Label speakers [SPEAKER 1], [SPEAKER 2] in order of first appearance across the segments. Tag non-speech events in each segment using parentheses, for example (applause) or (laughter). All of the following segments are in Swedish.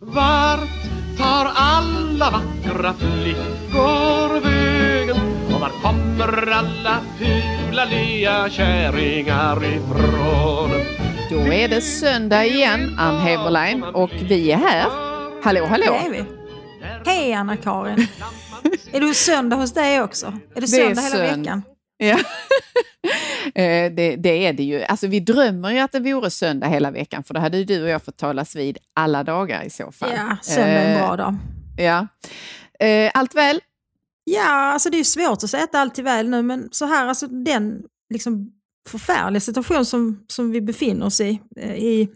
[SPEAKER 1] Vart tar alla vackra flickor vägen? Och var kommer alla fula lya kärringar ifrån?
[SPEAKER 2] Då är det söndag igen, Ann Heberlein, och vi är här. Hallå, hallå!
[SPEAKER 3] Det är vi. Hej Anna-Karin! (laughs) är det söndag hos dig också? Är det söndag hela
[SPEAKER 2] sönd-
[SPEAKER 3] veckan?
[SPEAKER 2] Ja. (laughs) Eh, det, det är det ju. Alltså, vi drömmer ju att det vore söndag hela veckan, för då hade ju du och jag fått talas vid alla dagar i så fall.
[SPEAKER 3] Ja, söndag är en
[SPEAKER 2] Eh,
[SPEAKER 3] bra dag.
[SPEAKER 2] Ja. Eh, Allt väl?
[SPEAKER 3] Ja, alltså det är svårt att säga att allt är väl nu, men så här, alltså den liksom förfärliga situation som, som vi befinner oss i, eh, i,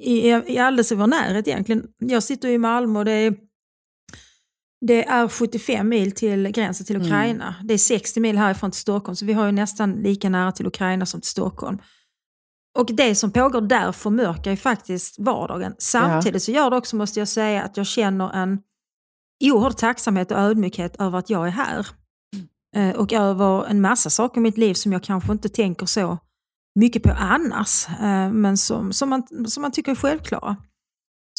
[SPEAKER 3] i, i alldeles i vår närhet egentligen. Jag sitter i Malmö och det är, det är 75 mil till gränsen till
[SPEAKER 2] Mm.
[SPEAKER 3] Ukraina. Det är 60 mil härifrån till Stockholm, så vi har ju nästan lika nära till Ukraina som till Stockholm. Och det som pågår där förmörkar ju faktiskt vardagen. Samtidigt så gör det också, måste jag säga, att jag känner en oerhörd tacksamhet och ödmjukhet över att jag är här. Eh, Och över en massa saker i mitt liv som jag kanske inte tänker så mycket på annars, eh, men som, som, man, som man tycker är självklara.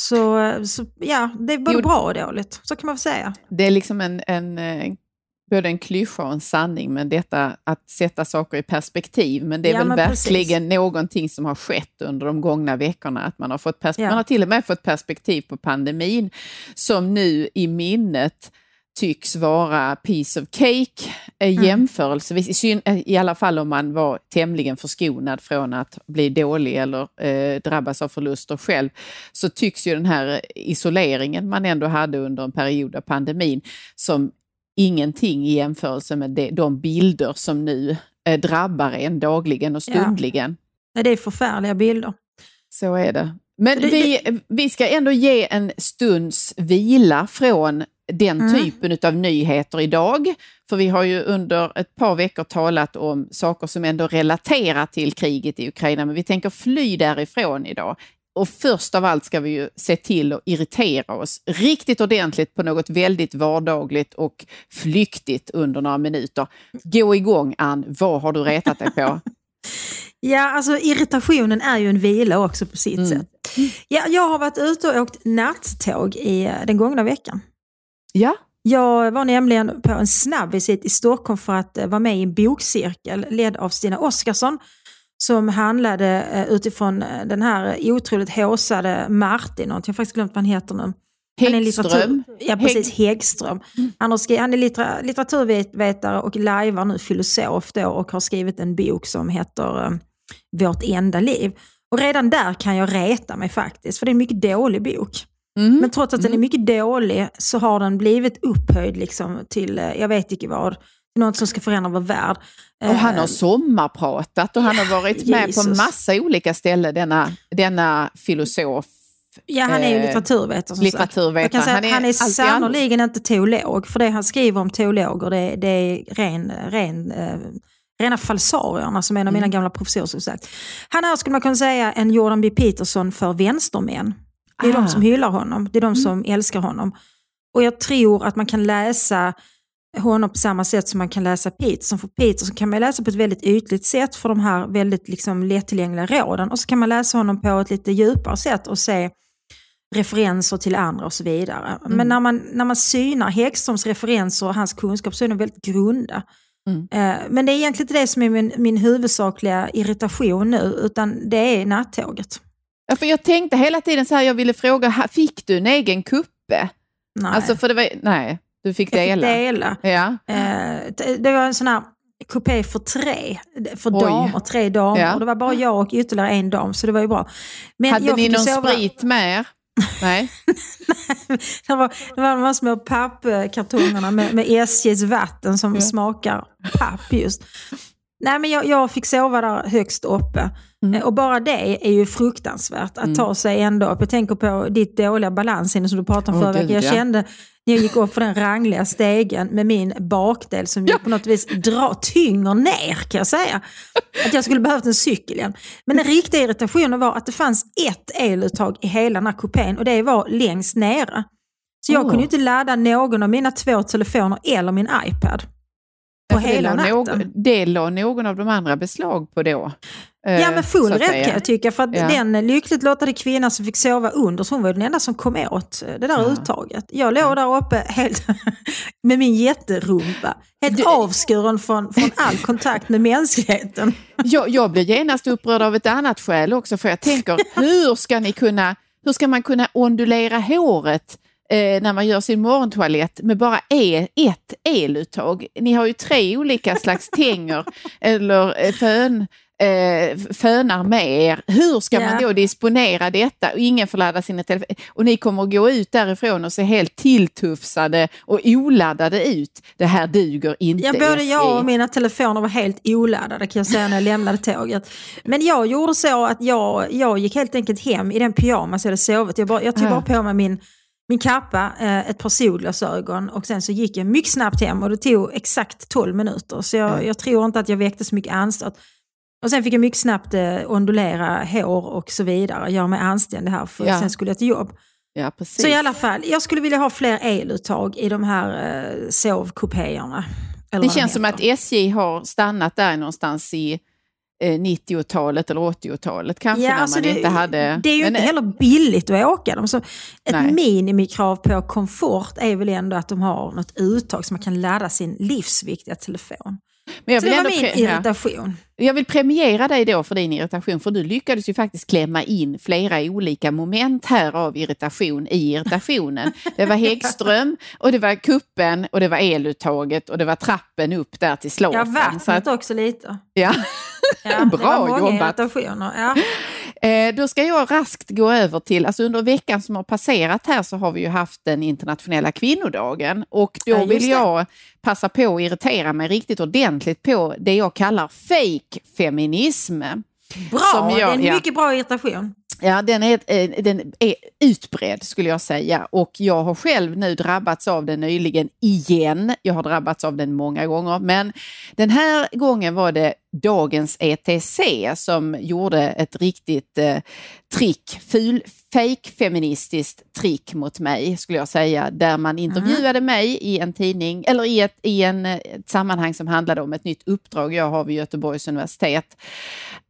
[SPEAKER 3] Så, så ja, det är både
[SPEAKER 2] Jo.
[SPEAKER 3] bra och dåligt, så kan man väl säga.
[SPEAKER 2] Det är liksom en, en, eh, både en klyscha och en sanning, men detta att sätta saker i perspektiv. Men det är
[SPEAKER 3] Ja,
[SPEAKER 2] väl verkligen någonting som har skett under de gångna veckorna. Att man, har fått
[SPEAKER 3] Ja.
[SPEAKER 2] man har till och med fått perspektiv på pandemin som nu i minnet tycks vara piece of cake eh,
[SPEAKER 3] Mm.
[SPEAKER 2] jämförelsevis, i, eh, i alla fall om man var tämligen förskonad från att bli dålig eller eh, drabbas av förluster själv, så tycks ju den här isoleringen man ändå hade under en period av pandemin som ingenting i jämförelse med det, de bilder som nu eh, drabbar en dagligen och
[SPEAKER 3] Ja.
[SPEAKER 2] stundligen.
[SPEAKER 3] Nej, Det är förfärliga bilder.
[SPEAKER 2] Så är det. Men vi, vi ska ändå ge en stunds vila från den
[SPEAKER 3] Mm.
[SPEAKER 2] typen av nyheter idag. För vi har ju under ett par veckor talat om saker som ändå relaterar till kriget i Ukraina, men vi tänker fly därifrån idag. Och först av allt ska vi ju se till att irritera oss riktigt ordentligt på något väldigt vardagligt och flyktigt under några minuter. Gå igång Ann, vad har du retat dig på? (laughs)
[SPEAKER 3] Ja, alltså irritationen är ju en vila också på sitt
[SPEAKER 2] Mm.
[SPEAKER 3] sätt. Ja, jag har varit ute och åkt nattåg i eh, den gångna veckan.
[SPEAKER 2] Ja,
[SPEAKER 3] Jag var nämligen på en snabbvisit i Stockholm för att eh, vara med i en bokcirkel ledd av Stina Oskarsson som handlade eh, utifrån den här otroligt håsade Martin, jag har faktiskt glömt vad han heter nu. Han är
[SPEAKER 2] Häggström.
[SPEAKER 3] Ja, precis. Häggström. Han, har skrivit, han är littera, litteraturvetare och lajvar nu filosof då och har skrivit en bok som heter eh, Vårt enda liv. Och redan där kan jag reta mig faktiskt, för det är en mycket dålig bok.
[SPEAKER 2] Mm.
[SPEAKER 3] Men trots att den är mycket dålig så har den blivit upphöjd liksom till, eh, jag vet inte vad, något som ska förändra vår värld.
[SPEAKER 2] Och han
[SPEAKER 3] Eh,
[SPEAKER 2] har sommarpratat och han har varit med på
[SPEAKER 3] Jesus.
[SPEAKER 2] massa olika ställen, denna, denna filosof.
[SPEAKER 3] Ja, han är ju
[SPEAKER 2] eh,
[SPEAKER 3] litteraturvetare som
[SPEAKER 2] litteraturvetare.
[SPEAKER 3] sagt. Jag kan säga
[SPEAKER 2] Han
[SPEAKER 3] att
[SPEAKER 2] är
[SPEAKER 3] han är sannoliken inte teolog, för det han skriver om teologer det, det är ren, ren, eh, rena falsarierna som en av mina
[SPEAKER 2] Mm.
[SPEAKER 3] gamla professorer som sagt. Han är, skulle man kunna säga, en Jordan B. Peterson för vänstermän. Det är
[SPEAKER 2] Ah. Mm.
[SPEAKER 3] de som hyllar honom, det är de som älskar honom. Och jag tror att man kan läsa honom på samma sätt som man kan läsa Peterson. För Peterson kan man läsa på ett väldigt ytligt sätt för de här väldigt liksom lättillgängliga råden. Och så kan man läsa honom på ett lite djupare sätt och se referenser till andra och så vidare.
[SPEAKER 2] Mm.
[SPEAKER 3] Men när man, när man synar Häggströms referenser och hans kunskap så är de väldigt grunda.
[SPEAKER 2] Mm.
[SPEAKER 3] Eh, Men det är egentligen inte det som är min, min huvudsakliga irritation nu, utan det är nattåget.
[SPEAKER 2] Ja, för jag tänkte hela tiden så här, jag ville fråga, fick du en egen kuppe?
[SPEAKER 3] Nej.
[SPEAKER 2] Alltså för det var, nej, du fick
[SPEAKER 3] jag fick
[SPEAKER 2] dela.
[SPEAKER 3] dela.
[SPEAKER 2] Ja.
[SPEAKER 3] Eh, det- var en sån här kupé för tre, för
[SPEAKER 2] Oj.
[SPEAKER 3] damer, tre damer.
[SPEAKER 2] Ja.
[SPEAKER 3] Och det var bara jag och ytterligare en dam, så det var ju bra. Men
[SPEAKER 2] Hade ni någon
[SPEAKER 3] sova-
[SPEAKER 2] sprit med er? Nej. (laughs)
[SPEAKER 3] det, var, det var de här små pappkartongerna med, med SJs vatten som
[SPEAKER 2] Ja.
[SPEAKER 3] smakar papp just. Nej, men jag, jag fick sova där högst uppe.
[SPEAKER 2] Mm.
[SPEAKER 3] Eh, Och bara det är ju fruktansvärt att
[SPEAKER 2] Mm.
[SPEAKER 3] ta sig ändå upp. Jag tänker på ditt dåliga balansinne som du pratade om förra veckan. Jag
[SPEAKER 2] ja.
[SPEAKER 3] kände jag gick upp för den rangliga stegen med min bakdel som ju på något vis dra, tynger ner kan jag säga. Att jag skulle behövt en cykel igen. Men den riktiga irritationen var att det fanns ett eluttag i hela den här kupén och det var längst nere. Så jag
[SPEAKER 2] Åh.
[SPEAKER 3] kunde inte ladda någon av mina två telefoner eller min iPad. På hela
[SPEAKER 2] det
[SPEAKER 3] natten.
[SPEAKER 2] Någon, det la någon av de andra beslag på då.
[SPEAKER 3] Ja
[SPEAKER 2] eh,
[SPEAKER 3] men full rätt kan jag tycka. För att
[SPEAKER 2] Ja.
[SPEAKER 3] den lyckligt lottade kvinnan som fick sova under, så hon var den enda som kom åt det där
[SPEAKER 2] Ja.
[SPEAKER 3] uttaget. Jag låg där uppe helt (laughs) med min jätterumpa. Helt
[SPEAKER 2] Du-
[SPEAKER 3] avskuren från, från all kontakt med mänskligheten.
[SPEAKER 2] Jag, jag blir genast upprörd av ett annat skäl också, för jag tänker, (laughs) hur ska ni kunna, hur ska man kunna ondulera håret eh, när man gör sin morgontoalett med bara e, ett eluttag? Ni har ju tre olika slags (laughs) tänger eller eh, fön, eh, fönar med er. Hur ska man
[SPEAKER 3] Ja.
[SPEAKER 2] då disponera detta? Och ingen får ladda sina telefoner. Och ni kommer att gå ut därifrån och se helt tilltufsade och oladdade ut. Det här duger inte.
[SPEAKER 3] Ja, både
[SPEAKER 2] SJ.
[SPEAKER 3] jag och mina telefoner var helt oladdade kan jag säga när jag lämnade tåget. Men jag gjorde så att jag, jag gick helt enkelt hem i den pyjamas jag hade sovit. Jag, bara, jag tog bara på mig min, min kappa, eh, ett par solglasögon och sen så gick jag mycket snabbt hem och det tog exakt 12 minuter. Så jag,
[SPEAKER 2] Ja.
[SPEAKER 3] jag tror inte att jag väckte så mycket anstöt. Och sen fick jag mycket snabbt eh, ondulera hår och så vidare, göra mig anständig här för
[SPEAKER 2] Ja.
[SPEAKER 3] sen skulle jag till jobb.
[SPEAKER 2] Ja, precis.
[SPEAKER 3] Så i alla fall, jag skulle vilja ha fler eluttag i de här eh, sovkupéerna.
[SPEAKER 2] Det känns som att SJ har stannat där någonstans i 90-talet eller 80-talet kanske när
[SPEAKER 3] alltså
[SPEAKER 2] man
[SPEAKER 3] det,
[SPEAKER 2] inte hade...
[SPEAKER 3] det är ju
[SPEAKER 2] Men,
[SPEAKER 3] inte
[SPEAKER 2] eh,
[SPEAKER 3] heller billigt att åka dem. Så ett
[SPEAKER 2] Nej.
[SPEAKER 3] minimikrav på komfort är väl ändå att de har något uttag så man kan ladda sin livsviktiga telefon.
[SPEAKER 2] Men jag
[SPEAKER 3] Så
[SPEAKER 2] vill,
[SPEAKER 3] det var min
[SPEAKER 2] ja.
[SPEAKER 3] irritation.
[SPEAKER 2] jag vill premiera dig då för din irritation för du lyckades ju faktiskt klämma in flera olika moment här av irritation i irritationen. Det var Häggström och det var kuppen och det var eluttaget och det var trappen upp där till
[SPEAKER 3] Ja,
[SPEAKER 2] slafen.
[SPEAKER 3] vattnet
[SPEAKER 2] att,
[SPEAKER 3] också lite.
[SPEAKER 2] ja.
[SPEAKER 3] Ja, (laughs)
[SPEAKER 2] Bra
[SPEAKER 3] det var många
[SPEAKER 2] jobbat.
[SPEAKER 3] irritationer. Ja.
[SPEAKER 2] Eh, då ska jag raskt gå över till, alltså under veckan som har passerat här så har vi ju haft den internationella kvinnodagen och då
[SPEAKER 3] Ja,
[SPEAKER 2] vill jag passa på att irritera mig riktigt ordentligt på det jag kallar fake feminism.
[SPEAKER 3] Bra,
[SPEAKER 2] jag-
[SPEAKER 3] det är en
[SPEAKER 2] ja.
[SPEAKER 3] mycket bra irritation.
[SPEAKER 2] Ja, den är, eh, den är utbredd skulle jag säga och jag har själv nu drabbats av den nyligen igen. Jag har drabbats av den många gånger men den här gången var det dagens ETC som gjorde ett riktigt eh, trick, ful, fake-feministiskt trick mot mig skulle jag säga, där man intervjuade mig i en tidning eller i ett, i en, eh, ett sammanhang som handlade om ett nytt uppdrag jag har vid Göteborgs universitet.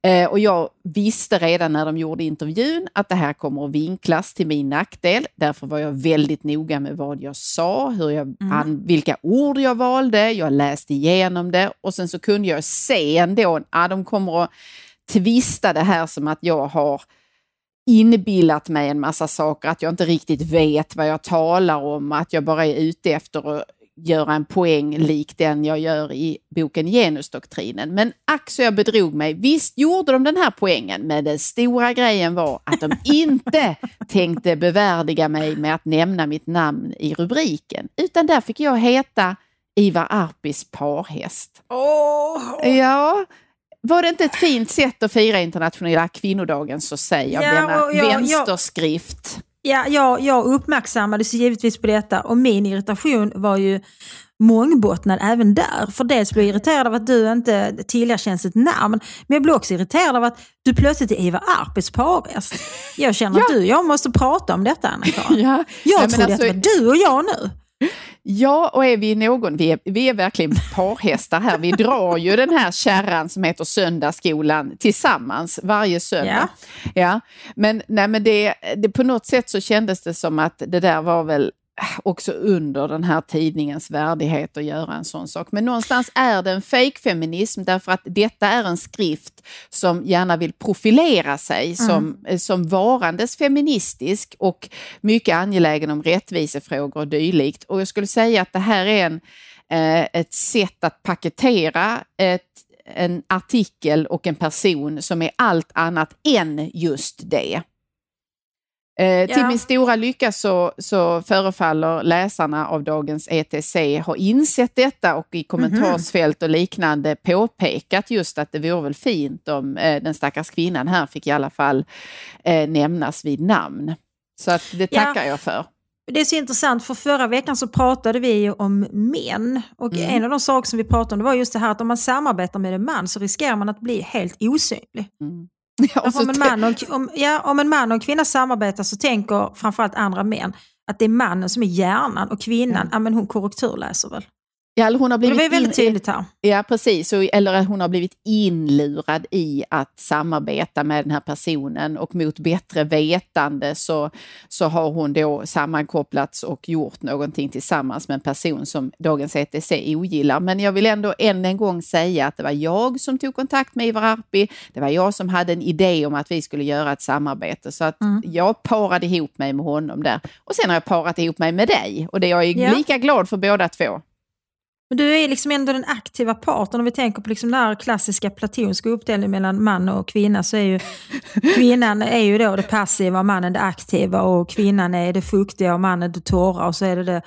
[SPEAKER 2] Eh, och jag visste redan när de gjorde intervjun att det här kommer att vinklas till min nackdel. Därför var jag väldigt noga med vad jag sa, hur jag, an, vilka ord jag valde. Jag läste igenom det och sen så kunde jag se ändå ah, de kommer att twista det här som att jag har inbillat mig en massa saker, att jag inte riktigt vet vad jag talar om, att jag bara är ute efter att göra en poäng lik den jag gör i boken Genusdoktrinen. Men ack så jag bedrog mig. Visst gjorde de den här poängen, men den stora grejen var att de inte (laughs) tänkte bevärdiga mig med att nämna mitt namn i rubriken, utan där fick jag heta Ivar Arpis parhäst.
[SPEAKER 3] Åh,
[SPEAKER 2] Ja, var det inte ett fint sätt att fira internationella kvinnodagen så säger jag
[SPEAKER 3] Ja,
[SPEAKER 2] denna
[SPEAKER 3] jag-
[SPEAKER 2] vänsterskrift.
[SPEAKER 3] Ja, jag, jag uppmärksammades givetvis på detta och min irritation var ju mångbottnad även där. För dels blev jag irriterad av att du inte tillerkänns ett namn, men jag blev också irriterad av att du plötsligt är Ivar Arpis parhäst. Jag känner att du jag måste prata om detta Anna-Karin. (laughs)
[SPEAKER 2] Ja,
[SPEAKER 3] Jag
[SPEAKER 2] men
[SPEAKER 3] trodde
[SPEAKER 2] alltså-
[SPEAKER 3] att det var du och jag nu.
[SPEAKER 2] Ja, och är vi någon, vi är, vi är verkligen parhästar här. Vi drar ju den här kärran som heter Söndagsskolan tillsammans varje söndag. Ja. Men, nej, men det, det, på något sätt så kändes det som att det där var väl också under den här tidningens värdighet att göra en sån sak. Men någonstans är det en fake-feminism därför att detta är en skrift som gärna vill profilera sig som, som varandes feministisk och mycket angelägen om rättvisefrågor och dylikt. Och jag skulle säga att det här är en, eh, ett sätt att paketera ett, en artikel och en person som är allt annat än just det. Eh, Till
[SPEAKER 3] Ja.
[SPEAKER 2] min stora lycka så, så förefaller läsarna av dagens ETC ha insett detta och i kommentarsfält och liknande påpekat just att det vore väl fint om eh, den stackars kvinnan här fick i alla fall eh, nämnas vid namn. Så att det
[SPEAKER 3] Ja.
[SPEAKER 2] tackar jag för.
[SPEAKER 3] Det är så intressant för förra veckan så pratade vi om män och
[SPEAKER 2] Mm.
[SPEAKER 3] en av de saker som vi pratade om det var just det här att om man samarbetar med en man så riskerar man att bli helt osynlig.
[SPEAKER 2] Mm. (laughs) Ja,
[SPEAKER 3] om, en man och, om, ja, om en man och en kvinna samarbetar så tänker framförallt andra män att det är mannen som är hjärnan och kvinnan,
[SPEAKER 2] Mm.
[SPEAKER 3] ja men hon korrekturläser väl.
[SPEAKER 2] Ja, hon har blivit
[SPEAKER 3] det var väldigt tydligt här.
[SPEAKER 2] Ja, precis. Eller hon har blivit inlurad i att samarbeta med den här personen och mot bättre vetande så, så har hon då sammankopplats och gjort någonting tillsammans med en person som dagens ETC ogillar. Men jag vill ändå än en gång säga att det var jag som tog kontakt med Ivar Arpi. Det var jag som hade en idé om att vi skulle göra ett samarbete så att mm. jag parade ihop mig med honom där. Och sen har jag parat ihop mig med dig och det är jag är ja. lika glad för båda två.
[SPEAKER 3] Men du är liksom ändå den aktiva parten. Om vi tänker på liksom den här klassiska platonska uppdelningen mellan man och kvinna så är ju (laughs) kvinnan är ju då det passiva och mannen det aktiva och kvinnan är det fuktiga och mannen det torra och så är det det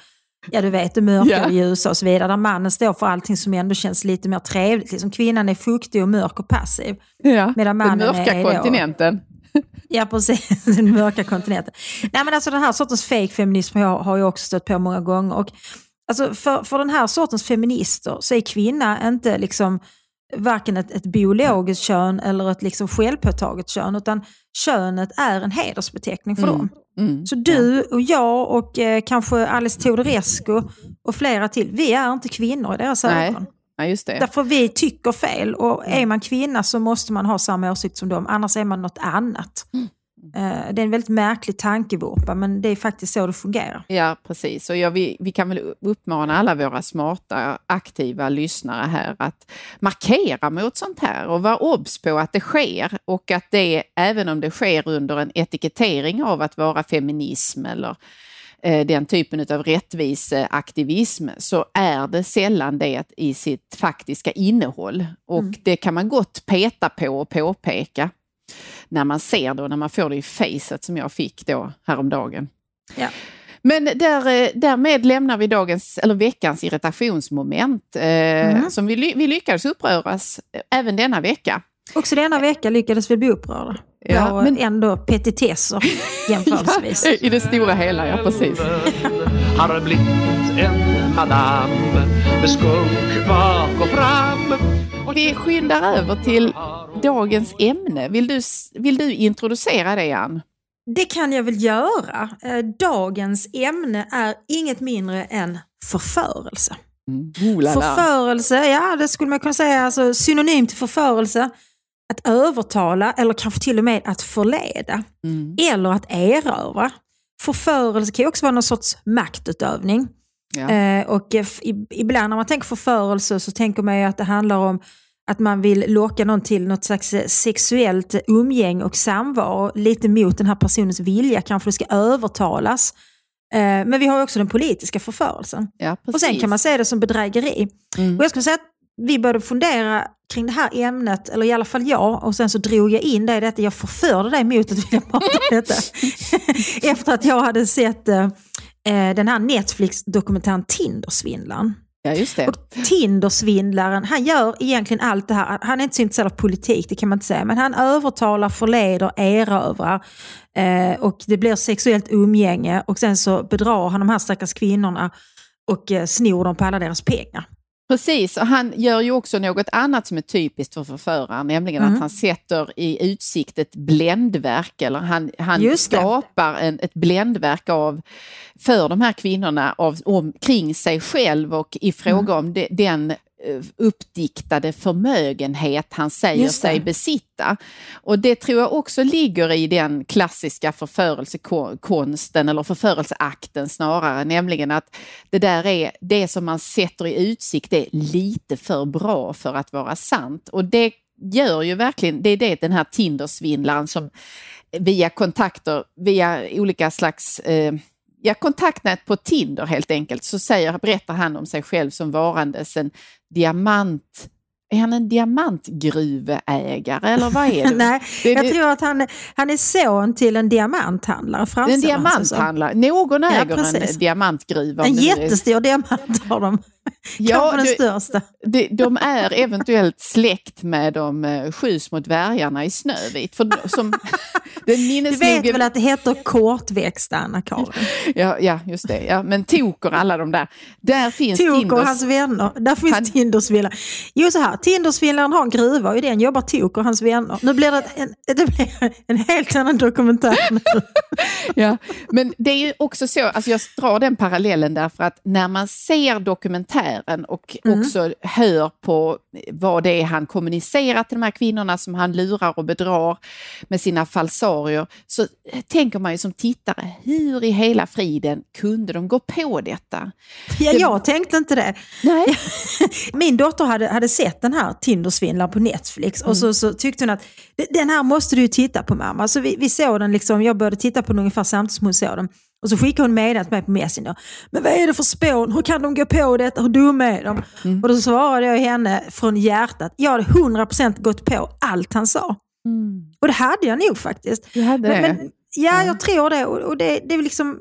[SPEAKER 3] Ja du vet, det mörka yeah. och ljusa och så vidare. Där mannen står för allting som ändå känns lite mer trevligt. Liksom kvinnan är fuktig och mörk och passiv.
[SPEAKER 2] Ja, medan mannen den mörka är kontinenten.
[SPEAKER 3] Då, (laughs) ja precis, (laughs) den mörka kontinenten. Nej men alltså den här sortens fake feminism har jag, har jag också stött på många gånger. Och Alltså för, för den här sortens feminister så är kvinna inte liksom varken ett, ett biologiskt kön eller ett liksom självpåtaget kön, utan könet är en hedersbeteckning för mm. dem. Mm. Så du och jag och eh, kanske Alice Teodorescu och flera till, vi är inte kvinnor i deras ögon.
[SPEAKER 2] Ja, just det.
[SPEAKER 3] Därför vi tycker fel och är man kvinna så måste man ha samma åsikt som dem, annars är man något annat. Mm. Eh, det är en väldigt märklig tankevurpa men det är faktiskt så det fungerar.
[SPEAKER 2] Ja precis och ja, vi, vi kan väl uppmana alla våra smarta aktiva lyssnare här att markera mot sånt här och vara obs på att det sker och att det även om det sker under en etikettering av att vara feminism eller eh, den typen av rättviseaktivism så är det sällan det i sitt faktiska innehåll och mm. det kan man gott peta på och påpeka när man ser det och när man får det i facet som jag fick då häromdagen.
[SPEAKER 3] Ja.
[SPEAKER 2] Men där, eh, därmed lämnar vi dagens, eller veckans irritationsmoment eh, mm. som vi, vi lyckades uppröras även denna vecka.
[SPEAKER 3] Också denna vecka lyckades vi bli upprörda. Ja, men ändå petitesser (laughs) jämförelsevis.
[SPEAKER 2] I det stora hela, ja precis. (laughs)
[SPEAKER 1] Har blivit en madam med skunk bak och fram.
[SPEAKER 2] Vi skyndar över till dagens ämne. Vill du, vill du introducera det, Ann?
[SPEAKER 3] Det kan jag väl göra. Eh, dagens ämne är inget mindre än förförelse.
[SPEAKER 2] Mm. Oh,
[SPEAKER 3] förförelse, ja det skulle man kunna säga, alltså, synonym till förförelse. Att övertala eller kanske till och med att förleda. Mm. Eller att erövra. Förförelse kan också vara någon sorts maktutövning. Ja. Eh, och eh, ibland när man tänker förförelse så tänker man ju att det handlar om att man vill locka någon till något slags eh, sexuellt umgänge och samvaro, lite mot den här personens vilja, kanske det ska övertalas. Eh, men vi har också den politiska förförelsen.
[SPEAKER 2] Ja,
[SPEAKER 3] och sen kan man se det som bedrägeri. Mm. Och jag skulle säga att vi började fundera kring det här ämnet, eller i alla fall jag, och sen så drog jag in dig i detta. Jag förförde dig mot att vilja (laughs) prata om detta. (laughs) Efter att jag hade sett eh, den här Netflix-dokumentären Tindersvindlaren.
[SPEAKER 2] Ja, just det.
[SPEAKER 3] Och Tindersvindlaren, han gör egentligen allt det här. Han är inte så intresserad av politik, det kan man inte säga. Men han övertalar, förleder, erövrar. Eh, och det blir sexuellt umgänge. Och sen så bedrar han de här stackars kvinnorna och eh, snor dem på alla deras pengar.
[SPEAKER 2] Precis, och han gör ju också något annat som är typiskt för förföraren, nämligen mm. att han sätter i utsikt ett bländverk, eller han, han skapar en, ett bländverk av, för de här kvinnorna av, omkring sig själv och i fråga mm. om de, den uppdiktade förmögenhet han säger sig besitta. Och det tror jag också ligger i den klassiska förförelsekonsten eller förförelseakten snarare, nämligen att det där är det som man sätter i utsikt är lite för bra för att vara sant. Och det gör ju verkligen, det är det den här Tindersvindlaren som via kontakter, via olika slags eh, ja, kontaktnät på Tinder helt enkelt så säger, berättar han om sig själv som varandes en diamant är han en diamantgruveägare eller vad är (laughs) det?
[SPEAKER 3] Nej, det, jag det, tror att han, han är son till en diamanthandlare.
[SPEAKER 2] En diamanthandlare, någon äger ja, en diamantgruva.
[SPEAKER 3] En jättestor diamant har de. Ja, den största.
[SPEAKER 2] De, de är eventuellt släkt med de eh, sju små dvärgarna i Snövit. För som, (laughs)
[SPEAKER 3] den du vet väl att det heter kortväxta, Anna-Karin? (laughs)
[SPEAKER 2] Ja, ja, just det. Ja, men Toker, alla de där. Där finns
[SPEAKER 3] Toker
[SPEAKER 2] Tinders...
[SPEAKER 3] och hans vänner. Där finns Han... Tindersvindlaren. Jo, så här. Tindersvindlaren har en gruva och i den jobbar Toker och hans vänner. Nu blir det en, (laughs) det blir en helt annan dokumentär.
[SPEAKER 2] ja, men det är ju också så, alltså jag drar den parallellen därför att när man ser dokumentärer dokumentären och mm. också hör på vad det är han kommunicerar till de här kvinnorna som han lurar och bedrar med sina falsarier, så tänker man ju som tittare, hur i hela friden kunde de gå på detta?
[SPEAKER 3] Ja, jag tänkte inte det.
[SPEAKER 2] Nej. (laughs)
[SPEAKER 3] Min dotter hade, hade sett den här Tindersvindlaren på Netflix mm. och så, så tyckte hon att den här måste du ju titta på mamma. Så vi, vi såg den, liksom, jag började titta på den ungefär samtidigt som hon såg den. Och så skickade hon meddelandet till mig på Messenger. Men vad är det för spån? Hur kan de gå på detta? Hur dumma är de? Mm. Och då svarade jag henne från hjärtat. Jag hade 100% gått på allt han sa. Mm. Och det hade jag nog faktiskt.
[SPEAKER 2] Du hade
[SPEAKER 3] men,
[SPEAKER 2] det?
[SPEAKER 3] Men, ja, jag tror det. Och, och det, det är liksom...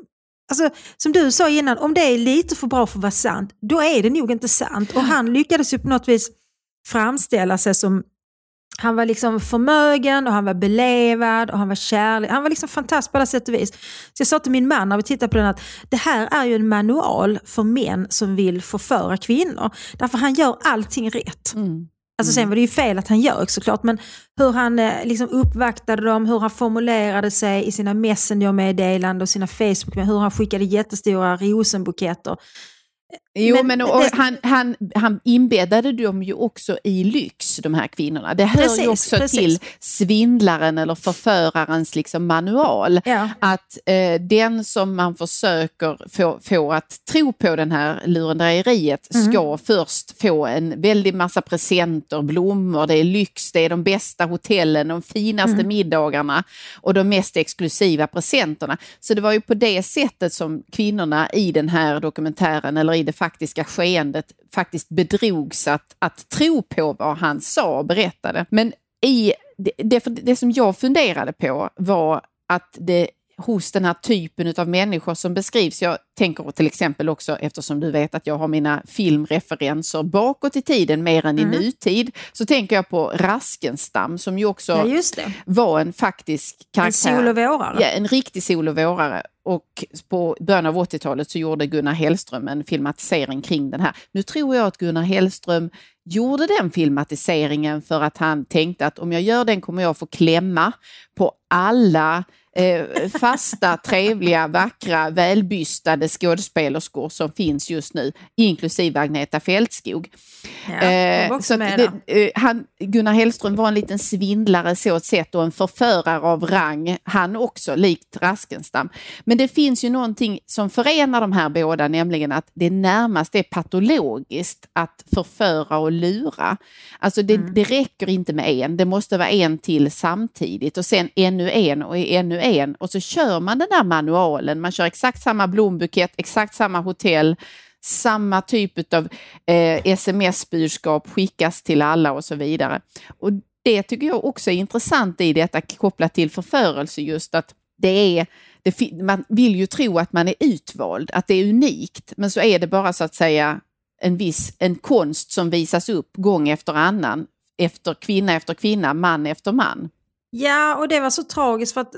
[SPEAKER 3] Alltså, som du sa innan, om det är lite för bra för att vara sant, då är det nog inte sant. Och han lyckades ju på något vis framställa sig som han var liksom förmögen och han var belevad och han var kärlek. Han var liksom fantastisk på alla sätt och vis. Så jag sa till min man när vi tittade på den att det här är ju en manual för män som vill förföra kvinnor. Därför han gör allting rätt. Mm. Alltså sen mm. var det ju fel att han ljög såklart, men hur han eh, liksom uppvaktade dem, hur han formulerade sig i sina Messenger-meddelanden och sina Facebook, hur han skickade jättestora rosenbuketter.
[SPEAKER 2] Jo, men, men och, det, han, han, han inbäddade dem ju också i lyx, de här kvinnorna. Det hör precis, ju också precis. till svindlaren eller förförarens liksom manual. Ja. Att eh, den som man försöker få, få att tro på den här lurendrejeriet mm. ska först få en väldig massa presenter, blommor, det är lyx, det är de bästa hotellen, de finaste mm. middagarna och de mest exklusiva presenterna. Så det var ju på det sättet som kvinnorna i den här dokumentären eller i det faktiska skeendet faktiskt bedrogs att, att tro på vad han sa och berättade. Men i det, det, det som jag funderade på var att det hos den här typen av människor som beskrivs. Jag tänker till exempel också, eftersom du vet att jag har mina filmreferenser bakåt i tiden mer än mm. i nutid, så tänker jag på Raskenstam som ju också
[SPEAKER 3] ja,
[SPEAKER 2] var en faktisk karaktär.
[SPEAKER 3] En sol och vårare.
[SPEAKER 2] Ja, en riktig sol och vårare. Och på början av 80-talet så gjorde Gunnar Hellström en filmatisering kring den här. Nu tror jag att Gunnar Hellström gjorde den filmatiseringen för att han tänkte att om jag gör den kommer jag få klämma på alla eh, fasta, trevliga, vackra, välbystade skådespelerskor som finns just nu, inklusive Agneta Fältskog.
[SPEAKER 3] Ja, eh, så det,
[SPEAKER 2] eh, han, Gunnar Hellström var en liten svindlare så ett sätt och en förförare av rang, han också, likt Raskenstam. Men det finns ju någonting som förenar de här båda, nämligen att det närmast är patologiskt att förföra och lura. Alltså det, mm. det räcker inte med en, det måste vara en till samtidigt och sen ännu en och ännu en och så kör man den där manualen. Man kör exakt samma blombukett, exakt samma hotell, samma typ av eh, sms-budskap skickas till alla och så vidare. Och det tycker jag också är intressant i detta kopplat till förförelse just att det är det, man vill ju tro att man är utvald, att det är unikt, men så är det bara så att säga en viss en konst som visas upp gång efter annan, efter kvinna efter kvinna, man efter man.
[SPEAKER 3] Ja, och det var så tragiskt för att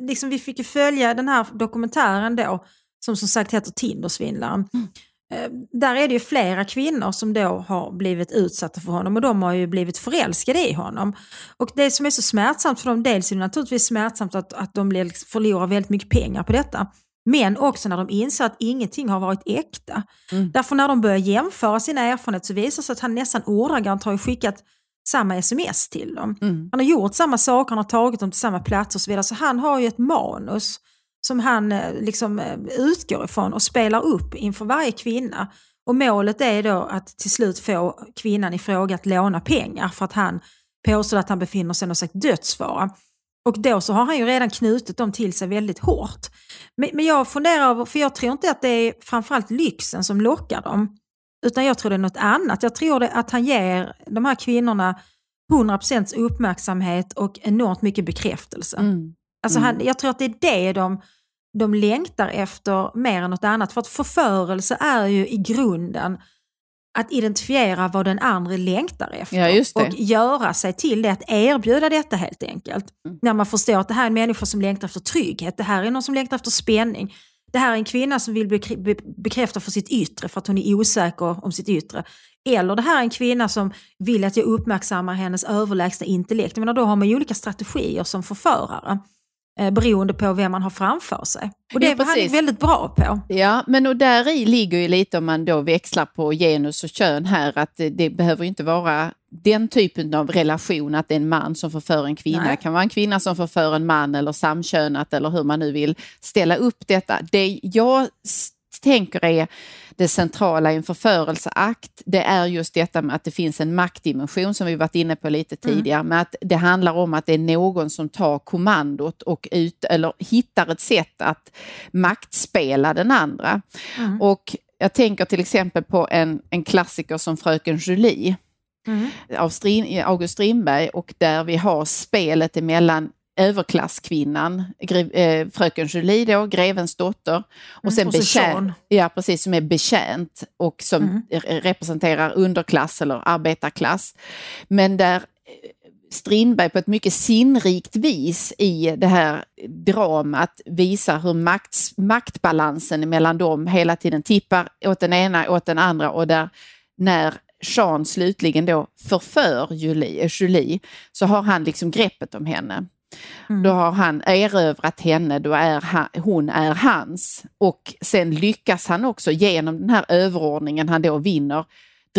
[SPEAKER 3] liksom, vi fick ju följa den här dokumentären då, som som sagt heter Tindersvindlaren. Mm. Eh, där är det ju flera kvinnor som då har blivit utsatta för honom och de har ju blivit förälskade i honom. Och det som är så smärtsamt för dem, dels är det naturligtvis smärtsamt att, att de blir, förlorar väldigt mycket pengar på detta. Men också när de inser att ingenting har varit äkta. Mm. Därför när de börjar jämföra sina erfarenheter så visar det sig att han nästan ordagrant har skickat samma sms till dem. Mm. Han har gjort samma saker, han har tagit dem till samma plats och så vidare. Så han har ju ett manus som han eh, liksom eh, utgår ifrån och spelar upp inför varje kvinna. Och målet är då att till slut få kvinnan i fråga att låna pengar för att han påstår att han befinner sig i någon slags dödsfara. Och då så har han ju redan knutit dem till sig väldigt hårt. Men, men jag funderar över, för jag tror inte att det är framförallt lyxen som lockar dem. Utan jag tror det är något annat. Jag tror att han ger de här kvinnorna 100% uppmärksamhet och enormt mycket bekräftelse. Mm. Alltså han, mm. jag tror att det är det de, de längtar efter mer än något annat. För att förförelse är ju i grunden att identifiera vad den andra längtar efter
[SPEAKER 2] ja,
[SPEAKER 3] och göra sig till det, att erbjuda detta helt enkelt. Mm. När man förstår att det här är en människa som längtar efter trygghet, det här är någon som längtar efter spänning, det här är en kvinna som vill bekräfta för sitt yttre för att hon är osäker om sitt yttre. Eller det här är en kvinna som vill att jag uppmärksammar hennes överlägsna intellekt. Men då har man ju olika strategier som förförare eh, beroende på vem man har framför sig. Och det ja, var han väldigt bra på.
[SPEAKER 2] Ja, men och där i ligger ju lite om man då växlar på genus och kön här att det, det behöver inte vara den typen av relation att det är en man som förför en kvinna. Nej. Det kan vara en kvinna som förför en man eller samkönat eller hur man nu vill ställa upp detta. Det jag tänker är det centrala i en förförelseakt, det är just detta med att det finns en maktdimension som vi varit inne på lite mm. tidigare, mm. med att det handlar om att det är någon som tar kommandot och ut, eller hittar ett sätt att maktspela den andra. Mm. Och jag tänker till exempel på en, en klassiker som Fröken Julie. Mm. av August Strindberg och där vi har spelet emellan överklasskvinnan, eh, fröken Julie då, grevens dotter. Och mm, sen mm, och betjänt, ja, precis, som är betjänt och som mm. representerar underklass eller arbetarklass. Men där eh, Strindberg på ett mycket sinnrikt vis i det här dramat visar hur makt, maktbalansen mellan dem hela tiden tippar åt den ena åt den andra och där när Jean slutligen då förför Julie, Julie så har han liksom greppet om henne. Mm. Då har han erövrat henne, då är han, hon är hans. Och sen lyckas han också genom den här överordningen han då vinner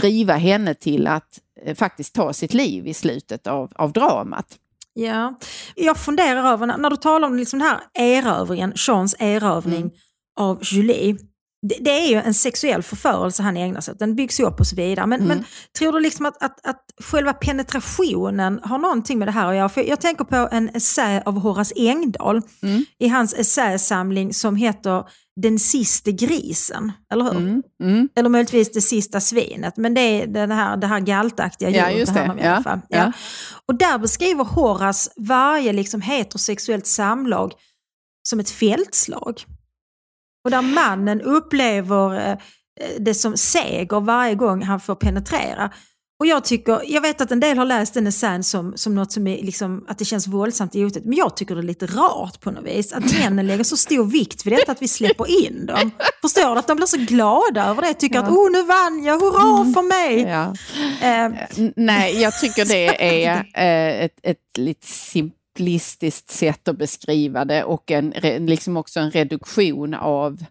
[SPEAKER 2] driva henne till att eh, faktiskt ta sitt liv i slutet av, av dramat.
[SPEAKER 3] Ja, jag funderar över, när, du talar om liksom den här erövringen, Jeans erövring mm. av Julie, det, det, är ju en sexuell förförelse han ägnar sig åt, den byggs upp och så vidare. Men, mm. men tror du liksom att, att, att själva penetrationen har någonting med det här att göra? För jag tänker på en essä av Horace Engdahl mm. i hans essäsamling som heter Den sista grisen, eller hur? Mm. Mm. Eller möjligtvis Det sista svinet, men det är den här, det här galtaktiga
[SPEAKER 2] djuret. Ja, just det. det ja. Ja. ja.
[SPEAKER 3] Och där beskriver Horace varje liksom heterosexuellt samlag som ett fältslag. Och där mannen upplever eh, det som seger varje gång han får penetrera. Och jag, tycker, jag vet att en del har läst den essän som, som något som är liksom, att det känns våldsamt i otäckt. Men jag tycker det är lite rart på något vis. Att männen lägger så stor vikt vid detta att vi släpper in dem. Förstår du? Att de blir så glada över det. Tycker ja. att oh nu vann jag, hurra mm. för mig. Ja.
[SPEAKER 2] Uh, Nej, jag tycker det (laughs) är uh, ett, ett lite simplistiskt sätt att beskriva det och en, liksom också en reduktion av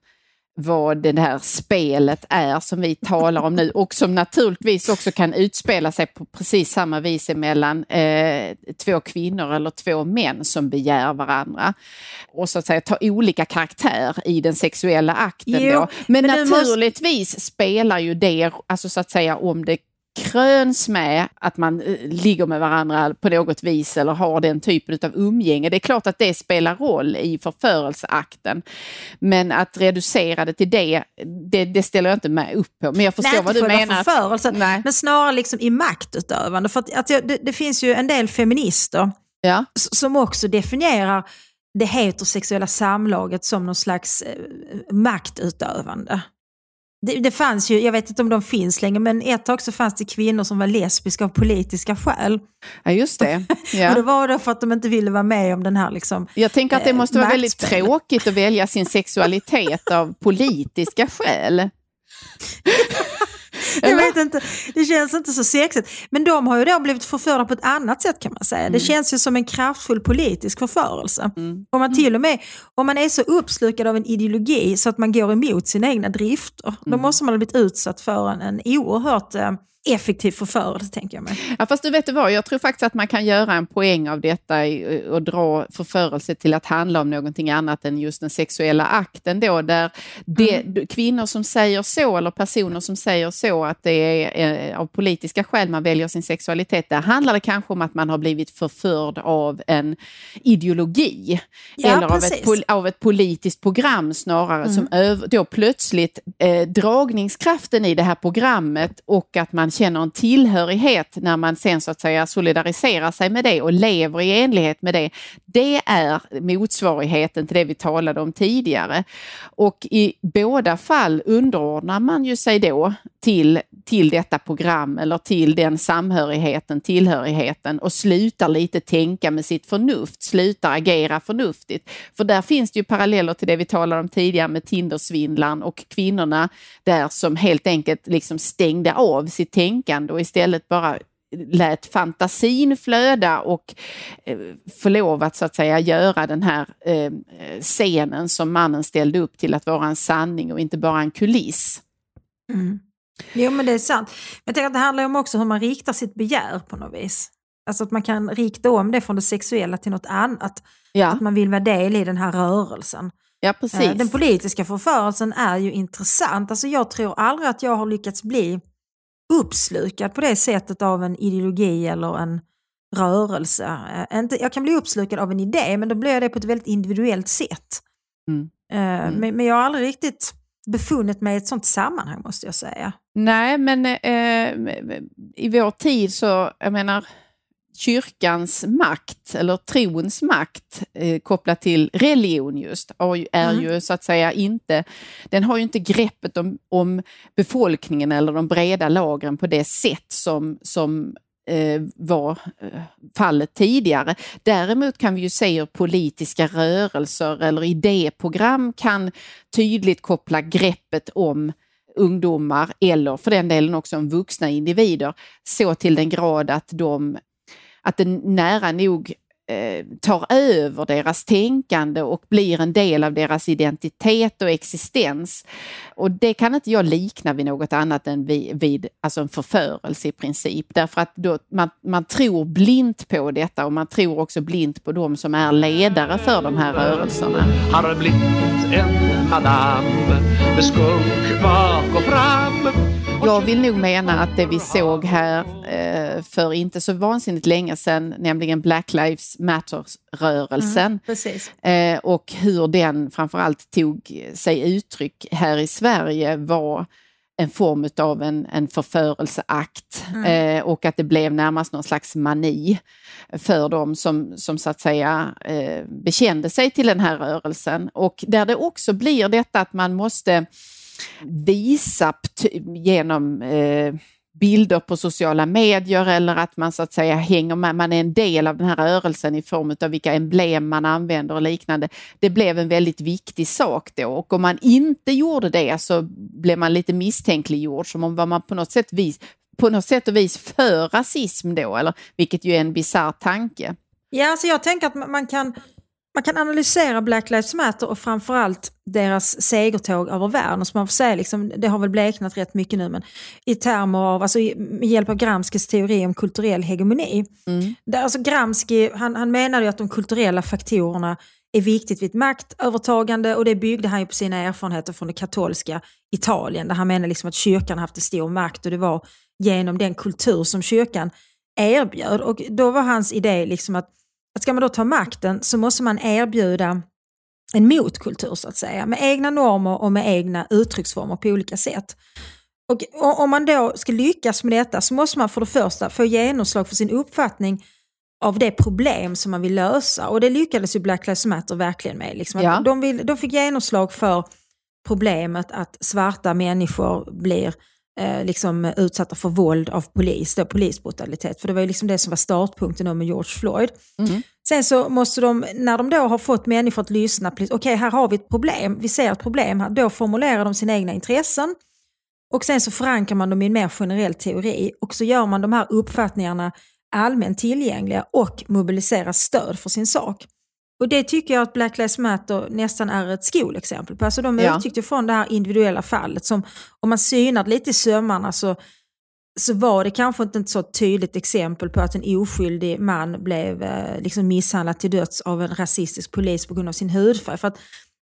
[SPEAKER 2] vad det här spelet är som vi talar om nu och som naturligtvis också kan utspela sig på precis samma vis mellan eh, två kvinnor eller två män som begär varandra. Och så att säga ta olika karaktär i den sexuella akten jo, då. Men, men naturligtvis måste... spelar ju det, alltså så att säga om det kröns med att man eh, ligger med varandra på något vis eller har den typen av umgänge. Det är klart att det spelar roll i förförelseakten. Men att reducera det till det, det, det ställer jag inte med upp på. Men jag förstår Nej, vad du menar.
[SPEAKER 3] Förförelsen, Nej. Men snarare liksom i maktutövande. För att, att det, det finns ju en del feminister ja. som också definierar det heterosexuella samlaget som någon slags eh, maktutövande. Det, det, fanns ju, jag vet inte om de finns längre, men ett tag så fanns det kvinnor som var lesbiska av politiska skäl.
[SPEAKER 2] Ja, just det. (laughs) Ja.
[SPEAKER 3] och det var det för att de inte ville vara med om den här liksom,
[SPEAKER 2] Jag tänker att det måste vara väldigt tråkigt att välja sin sexualitet av politiska skäl. (laughs)
[SPEAKER 3] jag vet inte, det känns inte så sexigt. Men de har ju då blivit förförda på ett annat sätt kan man säga. Mm. Det känns ju som en kraftfull politisk förförelse. Mm. Om man till och med, om man är så uppslukad av en ideologi så att man går emot sina egna drifter, mm. då måste man ha blivit utsatt för en, en oerhört eh, effektiv förförelse, tänker jag mig.
[SPEAKER 2] Ja, fast du vet vad, jag tror faktiskt att man kan göra en poäng av detta och dra förförelse till att handla om någonting annat än just den sexuella akten då, där det, mm. kvinnor som säger så, eller personer som säger så, att det är eh, av politiska skäl man väljer sin sexualitet, där handlar det kanske om att man har blivit förförd av en ideologi, ja, eller av ett, av ett, politiskt program snarare, mm. som då plötsligt eh, dragningskraften i det här programmet och att man känner en tillhörighet när man sen så att säga solidariserar sig med det och lever i enlighet med det. Det är motsvarigheten till det vi talade om tidigare. Och i båda fall underordnar man ju sig då till, till detta program eller till den samhörigheten, tillhörigheten och slutar lite tänka med sitt förnuft, slutar agera förnuftigt. För där finns det ju paralleller till det vi talade om tidigare med Tindersvindlaren och kvinnorna där som helt enkelt liksom stängde av sitt tänkande och istället bara lät fantasin flöda och eh, få lov att så att säga göra den här eh, scenen som mannen ställde upp till att vara en sanning och inte bara en kuliss.
[SPEAKER 3] Mm. Jo men det är sant. Men jag tänker att det handlar om också hur man riktar sitt begär på något vis. Alltså att man kan rikta om det från det sexuella till något annat. Ja. Att man vill vara del i den här rörelsen.
[SPEAKER 2] Ja, precis.
[SPEAKER 3] Den politiska förförelsen är ju intressant. Alltså jag tror aldrig att jag har lyckats bli uppslukad på det sättet av en ideologi eller en rörelse. Jag kan bli uppslukad av en idé men då blir jag det på ett väldigt individuellt sätt. Mm. Mm. Men jag har aldrig riktigt befunnit mig i ett sånt sammanhang måste jag säga.
[SPEAKER 2] Nej, men eh, i vår tid så, jag menar, kyrkans makt, eller trons makt eh, kopplat till religion just, är mm. ju så att säga inte, den har ju inte greppet om, om befolkningen eller de breda lagren på det sätt som, som eh, var eh, fallet tidigare. Däremot kan vi ju se hur politiska rörelser eller idéprogram kan tydligt koppla greppet om ungdomar eller för den delen också om vuxna individer så till den grad att de att det nära nog eh, tar över deras tänkande och blir en del av deras identitet och existens. Och det kan inte jag likna vid något annat än vid, vid alltså en förförelse i princip. Därför att då, man, man tror blint på detta och man tror också blint på de som är ledare för de här rörelserna.
[SPEAKER 1] Har blivit en madam med skunk bak och fram
[SPEAKER 2] jag vill nog mena att det vi såg här eh, för inte så vansinnigt länge sedan, nämligen Black Lives Matter-rörelsen mm, eh, och hur den framförallt tog sig uttryck här i Sverige var en form av en, en förförelseakt mm. eh, och att det blev närmast någon slags mani för dem som, som så att säga eh, bekände sig till den här rörelsen och där det också blir detta att man måste visa genom eh, bilder på sociala medier eller att man så att säga hänger med, man är en del av den här rörelsen i form av vilka emblem man använder och liknande. Det blev en väldigt viktig sak då och om man inte gjorde det så blev man lite misstänkliggjord som om var man på något sätt vis på något sätt och vis för rasism då, eller, vilket ju är en bisarr tanke.
[SPEAKER 3] Ja, alltså jag tänker att man kan man kan analysera Black Lives Matter och framförallt deras segertåg över världen. Så man får säga, liksom, det har väl bleknat rätt mycket nu, men i termer av, alltså, med hjälp av Gramskis teori om kulturell hegemoni. Mm. Där, alltså, Gramsci han, han menade ju att de kulturella faktorerna är viktigt vid ett maktövertagande och det byggde han ju på sina erfarenheter från det katolska Italien där han menade liksom att kyrkan haft en stor makt och det var genom den kultur som kyrkan erbjöd. Och då var hans idé liksom att att ska man då ta makten så måste man erbjuda en motkultur så att säga, med egna normer och med egna uttrycksformer på olika sätt. Och om man då ska lyckas med detta så måste man för det första få genomslag för sin uppfattning av det problem som man vill lösa. Och det lyckades ju Black Lives Matter verkligen med. Liksom. Ja. De, vill, de fick genomslag för problemet att svarta människor blir eh, liksom utsatta för våld av polis, då, polisbrutalitet. För det var ju liksom det som var startpunkten med George Floyd. Mm. Sen så måste de, när de då har fått människor att lyssna, okej okay, här har vi ett problem, vi ser ett problem här, då formulerar de sina egna intressen. Och sen så förankrar man dem i en mer generell teori och så gör man de här uppfattningarna allmänt tillgängliga och mobiliserar stöd för sin sak. Och det tycker jag att Black Lives Matter nästan är ett skolexempel på. Alltså de ja. utgick från det här individuella fallet som om man synade lite i sömmarna så, så var det kanske inte ett så tydligt exempel på att en oskyldig man blev eh, liksom misshandlad till döds av en rasistisk polis på grund av sin hudfärg. För att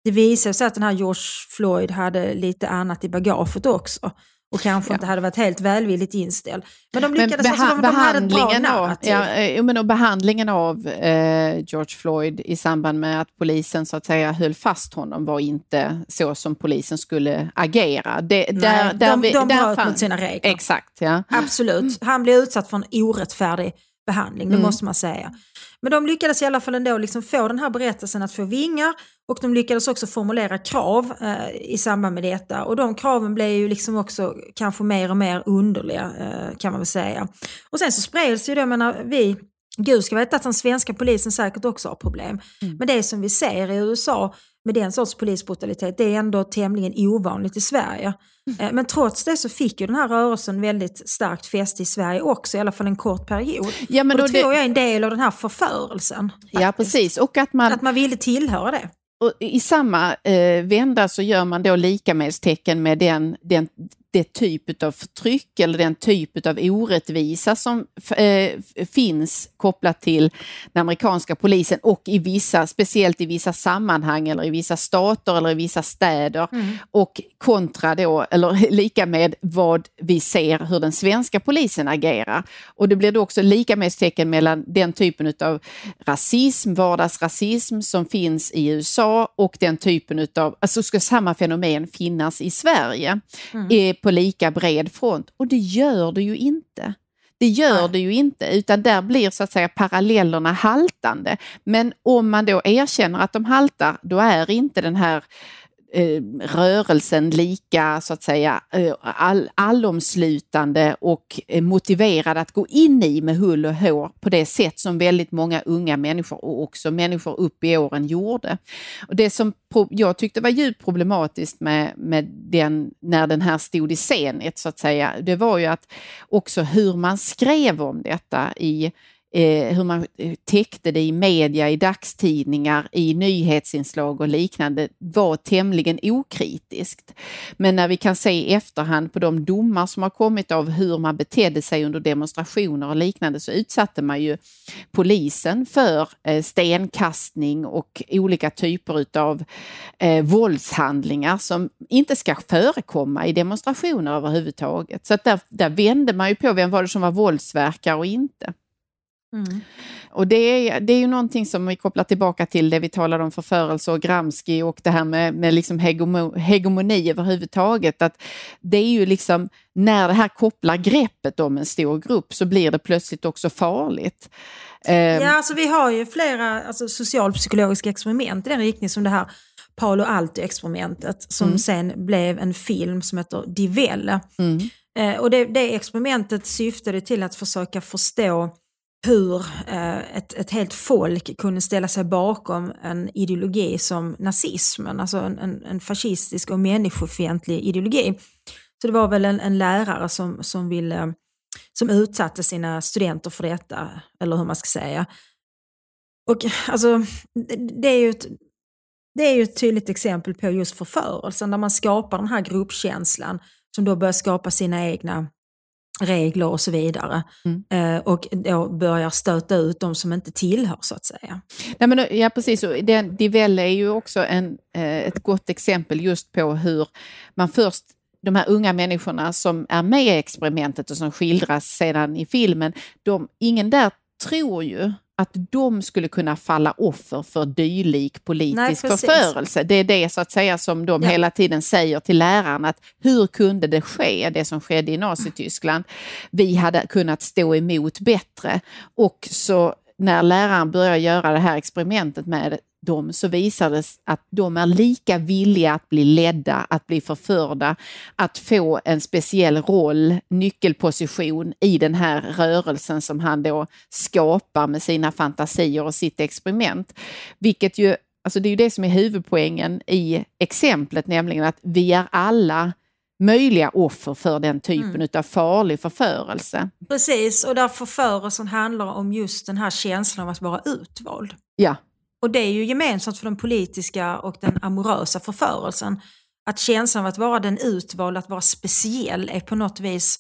[SPEAKER 3] det visade sig att den här George Floyd hade lite annat i bagaget också och kanske ja. inte hade varit helt välvilligt inställd. Men de lyckades, men alltså, de, de ett bra narrativ.
[SPEAKER 2] Ja, eh, men och behandlingen av eh, George Floyd i samband med att polisen så att säga höll fast honom var inte så som polisen skulle agera. Det,
[SPEAKER 3] Nej, där, där de, vi, de bröt mot sina regler.
[SPEAKER 2] Exakt, ja.
[SPEAKER 3] Absolut. Han blev utsatt för en orättfärdig behandling, det mm. måste man säga. Men de lyckades i alla fall ändå liksom få den här berättelsen att få vingar och de lyckades också formulera krav eh, i samband med detta. Och de kraven blev ju liksom också kanske mer och mer underliga eh, kan man väl säga. Och sen så spreds ju det, jag menar vi Gud ska veta att den svenska polisen säkert också har problem. Mm. Men det som vi ser i USA med den sorts polisbrutalitet, det är ändå tämligen ovanligt i Sverige. Mm. Men trots det så fick ju den här rörelsen väldigt starkt fäste i Sverige också, i alla fall en kort period. Ja, men och då, tror jag är en del av den här förförelsen.
[SPEAKER 2] Faktiskt. Ja, precis. Och att man,
[SPEAKER 3] att man ville tillhöra det.
[SPEAKER 2] Och I samma eh, vända så gör man då likamädstecken med den, den det typ av förtryck eller den typ av orättvisa som eh, finns kopplat till den amerikanska polisen och i vissa, speciellt i vissa sammanhang eller i vissa stater eller i vissa städer mm. och kontra då, eller (laughs) lika med vad vi ser hur den svenska polisen agerar. Och det blir då också lika med tecken mellan den typen av rasism, vardagsrasism som finns i USA och den typen av, alltså ska samma fenomen finnas i Sverige. Mm på lika bred front och det gör det ju inte. Det gör det ju inte, utan där blir så att säga parallellerna haltande. Men om man då erkänner att de haltar, då är inte den här eh, rörelsen lika så att säga eh, all, allomslutande och eh, motiverad att gå in i med hull och hår på det sätt som väldigt många unga människor och också människor upp i åren gjorde. Och det som jag tyckte var djupt problematiskt med, med den, när den här stod i scenet så att säga, det var ju att också hur man skrev om detta i eh, hur man eh, täckte det i media, i dagstidningar, i nyhetsinslag och liknande var tämligen okritiskt. Men när vi kan se i efterhand på de domar som har kommit av hur man betedde sig under demonstrationer och liknande så utsatte man ju polisen för eh, stenkastning och olika typer utav eh, våldshandlingar som inte ska förekomma i demonstrationer överhuvudtaget. Så att där, där vände man ju på vem var det som var våldsverkare och inte. Mm. Och det är, det är ju någonting som vi kopplar tillbaka till det vi talade om förförelse och Gramsci och det här med, med liksom hegomo, hegemoni överhuvudtaget. Att det är ju liksom när det här kopplar greppet om en stor grupp så blir det plötsligt också farligt.
[SPEAKER 3] Ehm. Ja, alltså vi har ju flera alltså, socialpsykologiska experiment i den riktning som det här Paolo Alto-experimentet som mm. sen blev en film som heter Divelle. Mm. Eh, och det, det experimentet syftade till att försöka förstå hur eh, ett, ett helt folk kunde ställa sig bakom en ideologi som nazismen, alltså en, en, en fascistisk och människofientlig ideologi. Så det var väl en, en lärare som, som, ville, som utsatte sina studenter för detta, eller hur man ska säga. Och alltså, det är ju ett, det är ju ett tydligt exempel på just förförelsen, där man skapar den här gruppkänslan som då börjar skapa sina egna regler och så vidare. Mm. Eh, och då börjar stöta ut de som inte tillhör så att säga.
[SPEAKER 2] Nej, men, ja precis, den, Divelle är ju också en, eh, ett gott exempel just på hur man först de här unga människorna som är med i experimentet och som skildras sedan i filmen, de, ingen där tror ju att de skulle kunna falla offer för dylik politisk Nej, förförelse. Det är det så att säga som de ja. hela tiden säger till läraren att hur kunde det ske, det som skedde i Nazityskland? Vi hade kunnat stå emot bättre och så när läraren börjar göra det här experimentet med dem så visar det att de är lika villiga att bli ledda, att bli förförda, att få en speciell roll, nyckelposition i den här rörelsen som han då skapar med sina fantasier och sitt experiment. Vilket ju, alltså det är ju det som är huvudpoängen i exemplet, nämligen att vi är alla möjliga offer för den typen mm. av farlig förförelse.
[SPEAKER 3] Precis, och där förförelsen handlar om just den här känslan av att vara utvald.
[SPEAKER 2] Ja.
[SPEAKER 3] Och det är ju gemensamt för den politiska och den amorösa förförelsen. Att känslan av att vara den utvalda, att vara speciell är på något vis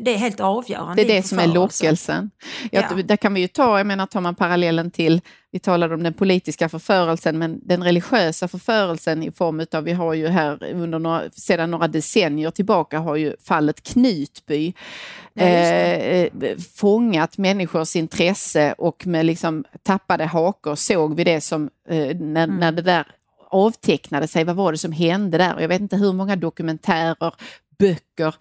[SPEAKER 3] det är helt avgörande.
[SPEAKER 2] Det är det som är lockelsen. Ja, ja. Där kan vi ju ta, jag menar tar man parallellen till, vi talade om den politiska förförelsen, men den religiösa förförelsen i form av, vi har ju här under några, sedan några decennier tillbaka har ju fallet Knutby ja, eh, fångat människors intresse och med liksom tappade hakor såg vi det som, eh, när, mm. när det där avtecknade sig, vad var det som hände där? Jag vet inte hur många dokumentärer, böcker,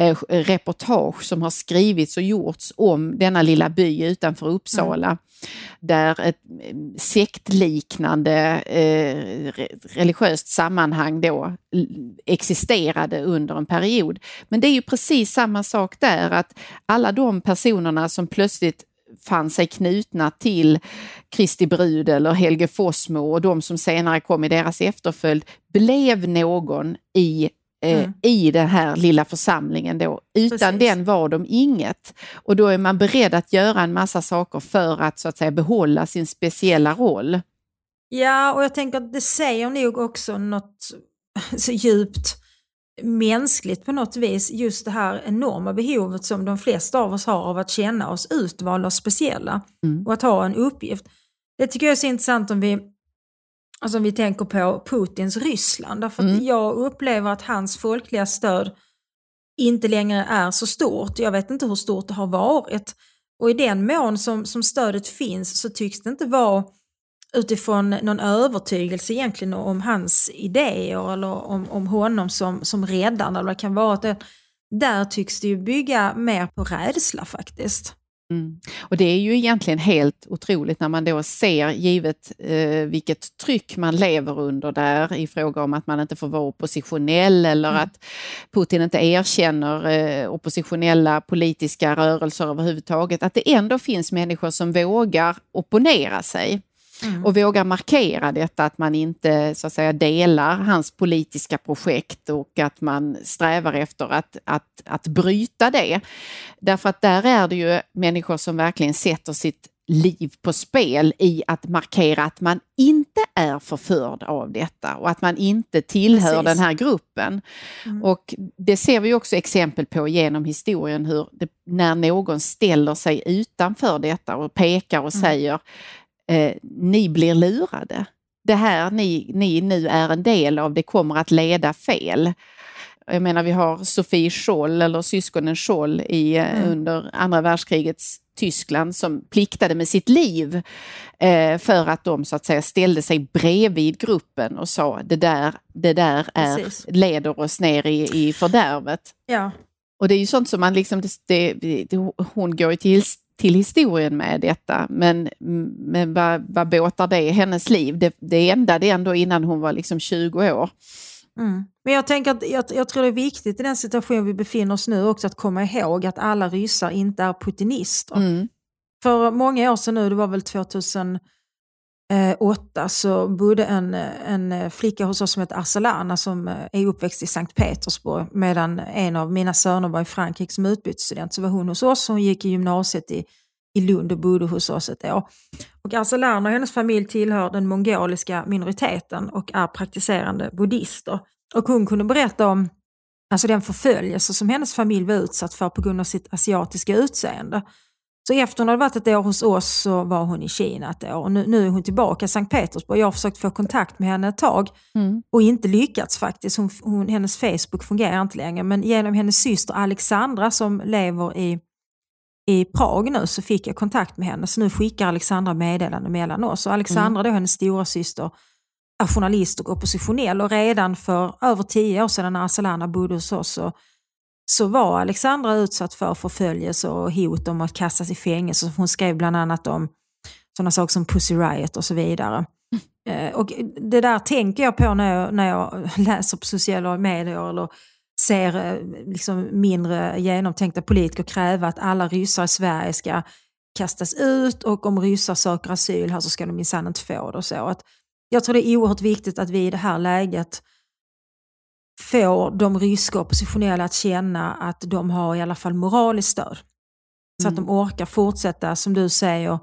[SPEAKER 2] Eh, eh, reportage som har skrivits och gjorts om denna lilla by utanför Uppsala. Mm. Där ett mm, sektliknande eh, religiöst sammanhang då existerade under en period. Men det är ju precis samma sak där att alla de personerna som plötsligt fann sig knutna till Kristi brud eller Helge Fossmo och de som senare kom i deras efterföljd blev någon i eh, mm. i den här lilla församlingen då. Utan Precis. den var de inget. Och då är man beredd att göra en massa saker för att så att säga behålla sin speciella roll.
[SPEAKER 3] Ja, och jag tänker att det säger nog också något (laughs) så djupt mänskligt på något vis, just det här enorma behovet som de flesta av oss har av att känna oss utvalda och speciella mm. och att ha en uppgift. Det tycker jag är så intressant om vi, alltså om vi tänker på Putins Ryssland, därför mm. jag upplever att hans folkliga stöd inte längre är så stort. Jag vet inte hur stort det har varit. Och i den mån som, som stödet finns så tycks det inte vara utifrån någon övertygelse egentligen om hans idéer eller om, om honom som, som räddaren. Eller det kan vara där tycks det ju bygga mer på rädsla faktiskt.
[SPEAKER 2] Mm. Och det är ju egentligen helt otroligt när man då ser, givet eh, vilket tryck man lever under där i fråga om att man inte får vara oppositionell eller mm. att Putin inte erkänner eh, oppositionella politiska rörelser överhuvudtaget, att det ändå finns människor som vågar opponera sig. Mm. Och vågar markera detta att man inte så att säga delar hans politiska projekt och att man strävar efter att, att, att bryta det. Därför att där är det ju människor som verkligen sätter sitt liv på spel i att markera att man inte är förförd av detta och att man inte tillhör Precis. den här gruppen. Mm. Och det ser vi också exempel på genom historien hur det, när någon ställer sig utanför detta och pekar och mm. säger eh, ni blir lurade. Det här ni, ni nu är en del av, det kommer att leda fel. Jag menar vi har Sofie Scholl, eller syskonen Scholl i, eh, mm. under andra världskrigets Tyskland som pliktade med sitt liv eh, för att de så att säga ställde sig bredvid gruppen och sa det där, det där är, leder oss ner i, i fördärvet.
[SPEAKER 3] Ja.
[SPEAKER 2] Och det är ju sånt som man liksom, det, det, hon går ju till till historien med detta. Men, men vad, vad båtar det hennes liv? Det, det ändade ändå innan hon var liksom 20 år.
[SPEAKER 3] Mm. Men jag tänker att jag, jag, tror det är viktigt i den situation vi befinner oss nu också att komma ihåg att alla ryssar inte är putinister. Mm. För många år sedan nu, det var väl 2000 eh, åtta så bodde en, eh, en eh, flicka hos oss som heter Arsalana som eh, är uppväxt i Sankt Petersburg medan en av mina söner var i Frankrike som utbytesstudent. Så var hon hos oss hon gick i gymnasiet i, i Lund och bodde hos oss ett år. Och Arsalana och hennes familj tillhör den mongoliska minoriteten och är praktiserande buddhister. Och hon kunde berätta om alltså den förföljelse som hennes familj var utsatt för på grund av sitt asiatiska utseende. Så efter hon hade varit ett år hos oss så var hon i Kina ett år. Och nu, nu är hon tillbaka i Sankt Petersburg. Jag har försökt få kontakt med henne ett tag mm. och inte lyckats faktiskt. Hon, hon, hennes Facebook fungerar inte längre. Men genom hennes syster Alexandra som lever i, i Prag nu så fick jag kontakt med henne. Så nu skickar Alexandra meddelanden mellan oss. Och Alexandra, mm. då hennes stora syster, är journalist och oppositionell. Och redan för över tio år sedan när Arsalana bodde hos oss så så var Alexandra utsatt för förföljelse och hot om att kastas i fängelse. Hon skrev bland annat om sådana saker som Pussy Riot och så vidare. Mm. Och det där tänker jag på när jag, när jag läser på sociala medier eller ser eh, liksom mindre genomtänkta politiker kräva att alla ryssar i Sverige ska kastas ut och om ryssar söker asyl här så ska de minsann inte få det. Och så. Att jag tror det är oerhört viktigt att vi i det här läget får de ryska oppositionella att känna att de har i alla fall moraliskt stöd. Så att de mm. orkar fortsätta, som du säger,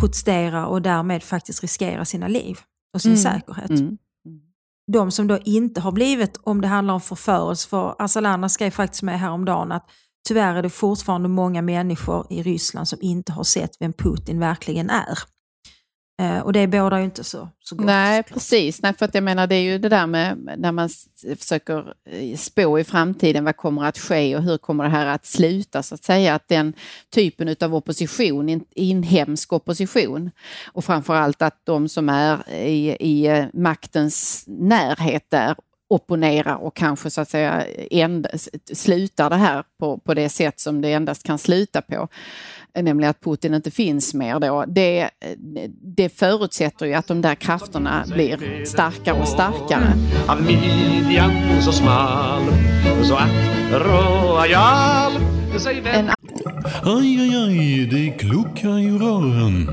[SPEAKER 3] protestera och därmed faktiskt riskera sina liv och sin mm. säkerhet. Mm. De som då inte har blivit, om det handlar om förförelse, för Asalana skrev faktiskt med häromdagen att tyvärr är det fortfarande många människor i Ryssland som inte har sett vem Putin verkligen är. Eh, och det bådar ju inte så, så gott.
[SPEAKER 2] Nej, precis. Nej, för att jag menar, det är ju det där med när man försöker eh, spå i framtiden, vad kommer att ske och hur kommer det här att sluta, så att säga. Att den typen av opposition, in, inhemsk opposition, och framförallt att de som är i, i eh, maktens närhet där opponerar och kanske så att säga enda, slutar det här på, på det sätt som det endast kan sluta på nämligen att Putin inte finns mer då, det, det förutsätter ju att de där krafterna blir starkare och starkare. Av midjan så smal, så att royal en
[SPEAKER 4] Aj, aj, aj, det kluckar i rören.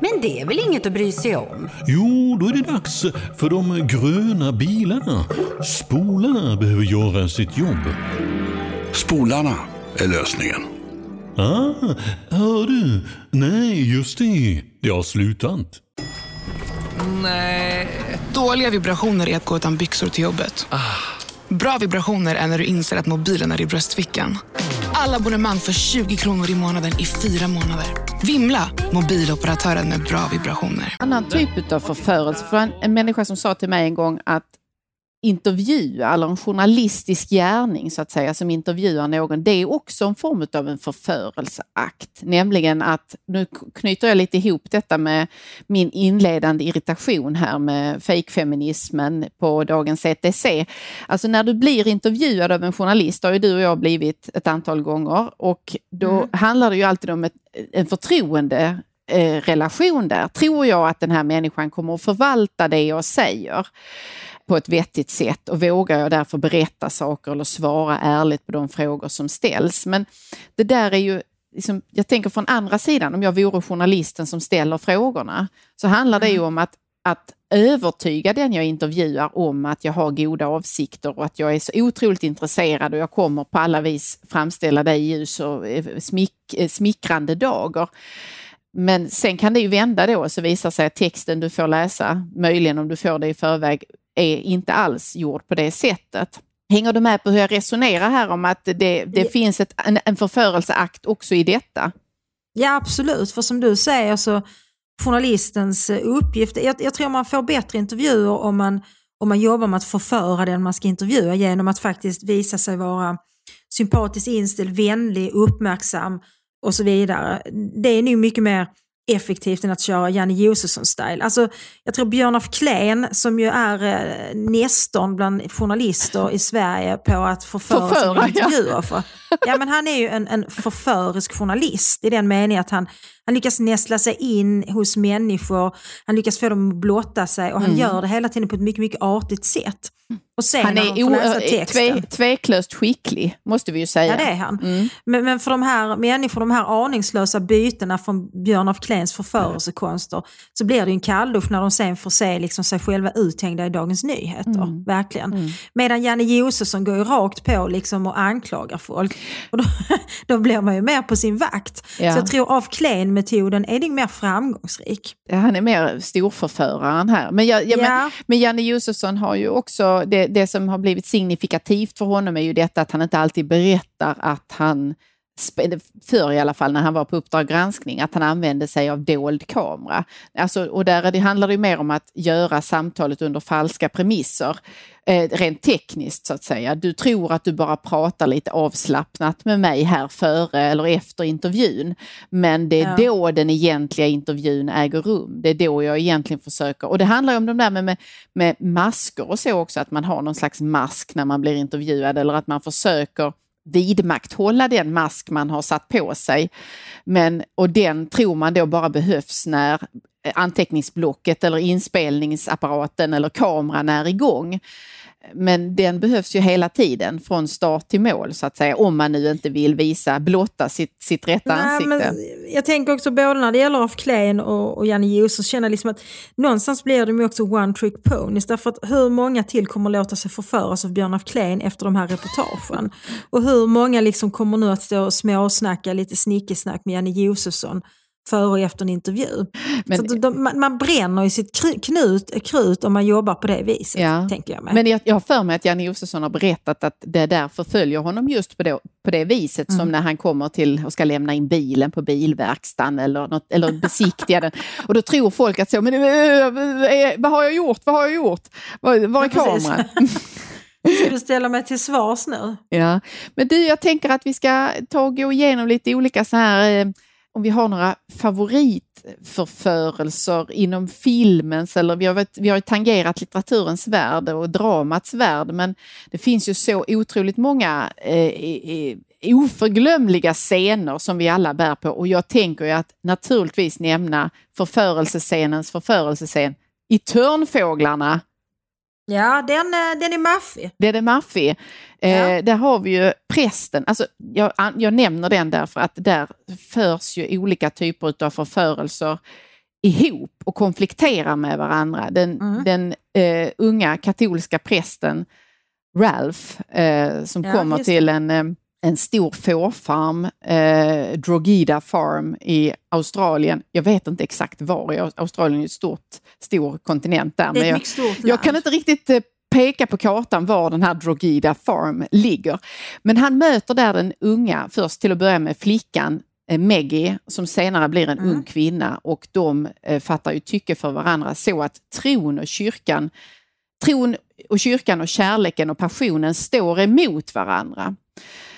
[SPEAKER 5] Men det är väl inget att bry sig om?
[SPEAKER 4] Jo, då är det dags för de gröna bilarna. Spolarna behöver göra sitt jobb.
[SPEAKER 6] Spolarna är lösningen.
[SPEAKER 4] Ah, hör du? Nej, just det. Det har slutat.
[SPEAKER 7] Nej. Dåliga vibrationer är att gå utan byxor till jobbet. Bra vibrationer är när du inser att mobilen är i bröstfickan. Alla abonnemang för 20 kronor i månaden i fyra månader. Vimla! Mobiloperatören med bra vibrationer.
[SPEAKER 2] annan typ av förförelse. För en, en människa som sa till mig en gång att intervjua, eller en journalistisk gärning så att säga, som intervjuar någon, det är också en form av en förförelseakt. Nämligen att, nu knyter jag lite ihop detta med min inledande irritation här med fejkfeminismen på dagens ETC. Alltså när du blir intervjuad av en journalist, har ju du och jag blivit ett antal gånger, och då
[SPEAKER 3] Mm.
[SPEAKER 2] handlar det ju alltid om ett, en förtroende eh, relation där. Tror jag att den här människan kommer att förvalta det jag säger på ett vettigt sätt och vågar jag därför berätta saker eller svara ärligt på de frågor som ställs. Men det där är ju, liksom, jag tänker från andra sidan, om jag vore journalisten som ställer frågorna, så handlar det ju om att, att övertyga den jag intervjuar om att jag har goda avsikter och att jag är så otroligt intresserad och jag kommer på alla vis framställa dig i ljus och eh, smick, eh, smickrande dager. Men sen kan det ju vända då och så visar sig att texten du får läsa, möjligen om du får det i förväg, är inte alls gjord på det sättet. Hänger du med på hur jag resonerar här om att det, det
[SPEAKER 3] Ja.
[SPEAKER 2] finns ett, en, en förförelseakt också i detta?
[SPEAKER 3] Ja absolut, för som du säger så journalistens eh, uppgift, jag, jag tror man får bättre intervjuer om man, om man jobbar med att förföra den man ska intervjua genom att faktiskt visa sig vara sympatiskt inställd, vänlig, uppmärksam och så vidare. Det är nog mycket mer effektivt än att köra Janne Josefsson-style. Alltså, jag tror Björn af Kleen, som ju är eh, nestorn bland journalister i Sverige på att förföra,
[SPEAKER 2] Förföra,
[SPEAKER 3] sina
[SPEAKER 2] ja.
[SPEAKER 3] intervjuer. För, ja, men han är ju en, en förförisk journalist i den meningen att han, han lyckas nästla sig in hos människor, han lyckas få dem att blotta sig och han
[SPEAKER 2] Mm.
[SPEAKER 3] gör det hela tiden på ett mycket, mycket artigt sätt.
[SPEAKER 2] Han är o-
[SPEAKER 3] läsa
[SPEAKER 2] tve, tveklöst skicklig, måste vi ju säga.
[SPEAKER 3] Ja, det är han.
[SPEAKER 2] Mm.
[SPEAKER 3] Men, men för de här människor, de här aningslösa bytena från Björn af Kleens förförelsekonster så blir det ju en kalldusch när de sen får se liksom sig själva uthängda i Dagens Nyheter.
[SPEAKER 2] Mm.
[SPEAKER 3] Verkligen. Medan Janne Josefsson går ju rakt på liksom och anklagar folk. Och då, (laughs) då blir man ju mer på sin vakt.
[SPEAKER 2] Ja.
[SPEAKER 3] Så jag tror af Kleen-metoden är nog mer framgångsrik.
[SPEAKER 2] Han är mer storförföraren här. Men, jag, ja, men,
[SPEAKER 3] Ja.
[SPEAKER 2] men Janne Josefsson har ju också, det, det som har blivit signifikativt för honom är ju detta att han inte alltid berättar att han, förr i alla fall när han var på Uppdrag granskning, att han använde sig av dold kamera. Alltså, och där är det, handlar det mer om att göra samtalet under falska premisser. Eh, rent tekniskt så att säga. Du tror att du bara pratar lite avslappnat med mig här före eller efter intervjun. Men det är
[SPEAKER 3] Ja.
[SPEAKER 2] då den egentliga intervjun äger rum. Det är då jag egentligen försöker. Och det handlar om de där med, med, med masker och så också, att man har någon slags mask när man blir intervjuad eller att man försöker vidmakthålla den mask man har satt på sig. Men, och den tror man då bara behövs när eh, anteckningsblocket eller inspelningsapparaten eller kameran är igång. Men den behövs ju hela tiden från start till mål så att säga om man nu inte vill visa, blotta sitt, sitt rätta
[SPEAKER 3] Nej,
[SPEAKER 2] ansikte.
[SPEAKER 3] men jag tänker också både när det gäller af Kleen och, och Janne Josefsson känner jag liksom att någonstans blir de ju också one trick ponies. Därför att hur många till kommer låta sig förföras av Björn af Kleen efter de här reportagen? Och hur många liksom kommer nu att stå och småsnacka lite snickesnack med Janne Josefsson före och efter en intervju.
[SPEAKER 2] Men-
[SPEAKER 3] så de, man, man bränner ju sitt knut, krut om man jobbar på det viset,
[SPEAKER 2] Ja.
[SPEAKER 3] tänker jag mig.
[SPEAKER 2] Men jag, jag har för mig att Janne Josefsson har berättat att det där förföljer honom just på det, på det viset
[SPEAKER 3] Mm.
[SPEAKER 2] som när han kommer till och ska lämna in bilen på bilverkstaden eller, något, eller besiktiga den. Och då tror folk att så, men äh, vad har jag gjort, vad har jag gjort? Var, var är kameran? (laughs)
[SPEAKER 3] Ska du ställa mig till svars nu?
[SPEAKER 2] Ja, men du, jag tänker att vi ska ta och gå igenom lite olika så här, eh, om vi har några favoritförförelser inom filmens, eller vi har, varit- vi har ju tangerat litteraturens värld och dramats värld, men det finns ju så otroligt många eh, eh, oförglömliga scener som vi alla bär på. Och jag tänker ju att naturligtvis nämna förförelsescenens förförelsescen i Törnfåglarna.
[SPEAKER 3] Ja, den, eh, den är maffig.
[SPEAKER 2] Den är maffig. Eh,
[SPEAKER 3] Ja.
[SPEAKER 2] där har vi ju prästen. Alltså, jag, jag nämner den därför att där förs ju olika typer av förförelser ihop och konflikterar med varandra. Den,
[SPEAKER 3] Mm.
[SPEAKER 2] den eh, unga katolska prästen Ralph eh, som
[SPEAKER 3] Ja,
[SPEAKER 2] kommer till en, eh, en stor fårfarm, eh, Drogheda Farm i Australien. Jag vet inte exakt var i Australien, är en stort, stor kontinent där. Men
[SPEAKER 3] ett
[SPEAKER 2] jag, jag kan inte riktigt eh, peka på kartan var den här Drogheda Farm ligger. Men han möter där den unga, först till att börja med flickan eh, Maggie som senare blir en
[SPEAKER 3] Mm.
[SPEAKER 2] ung kvinna och de eh, fattar ju tycke för varandra så att tron och kyrkan Tron och kyrkan och kärleken och passionen står emot varandra.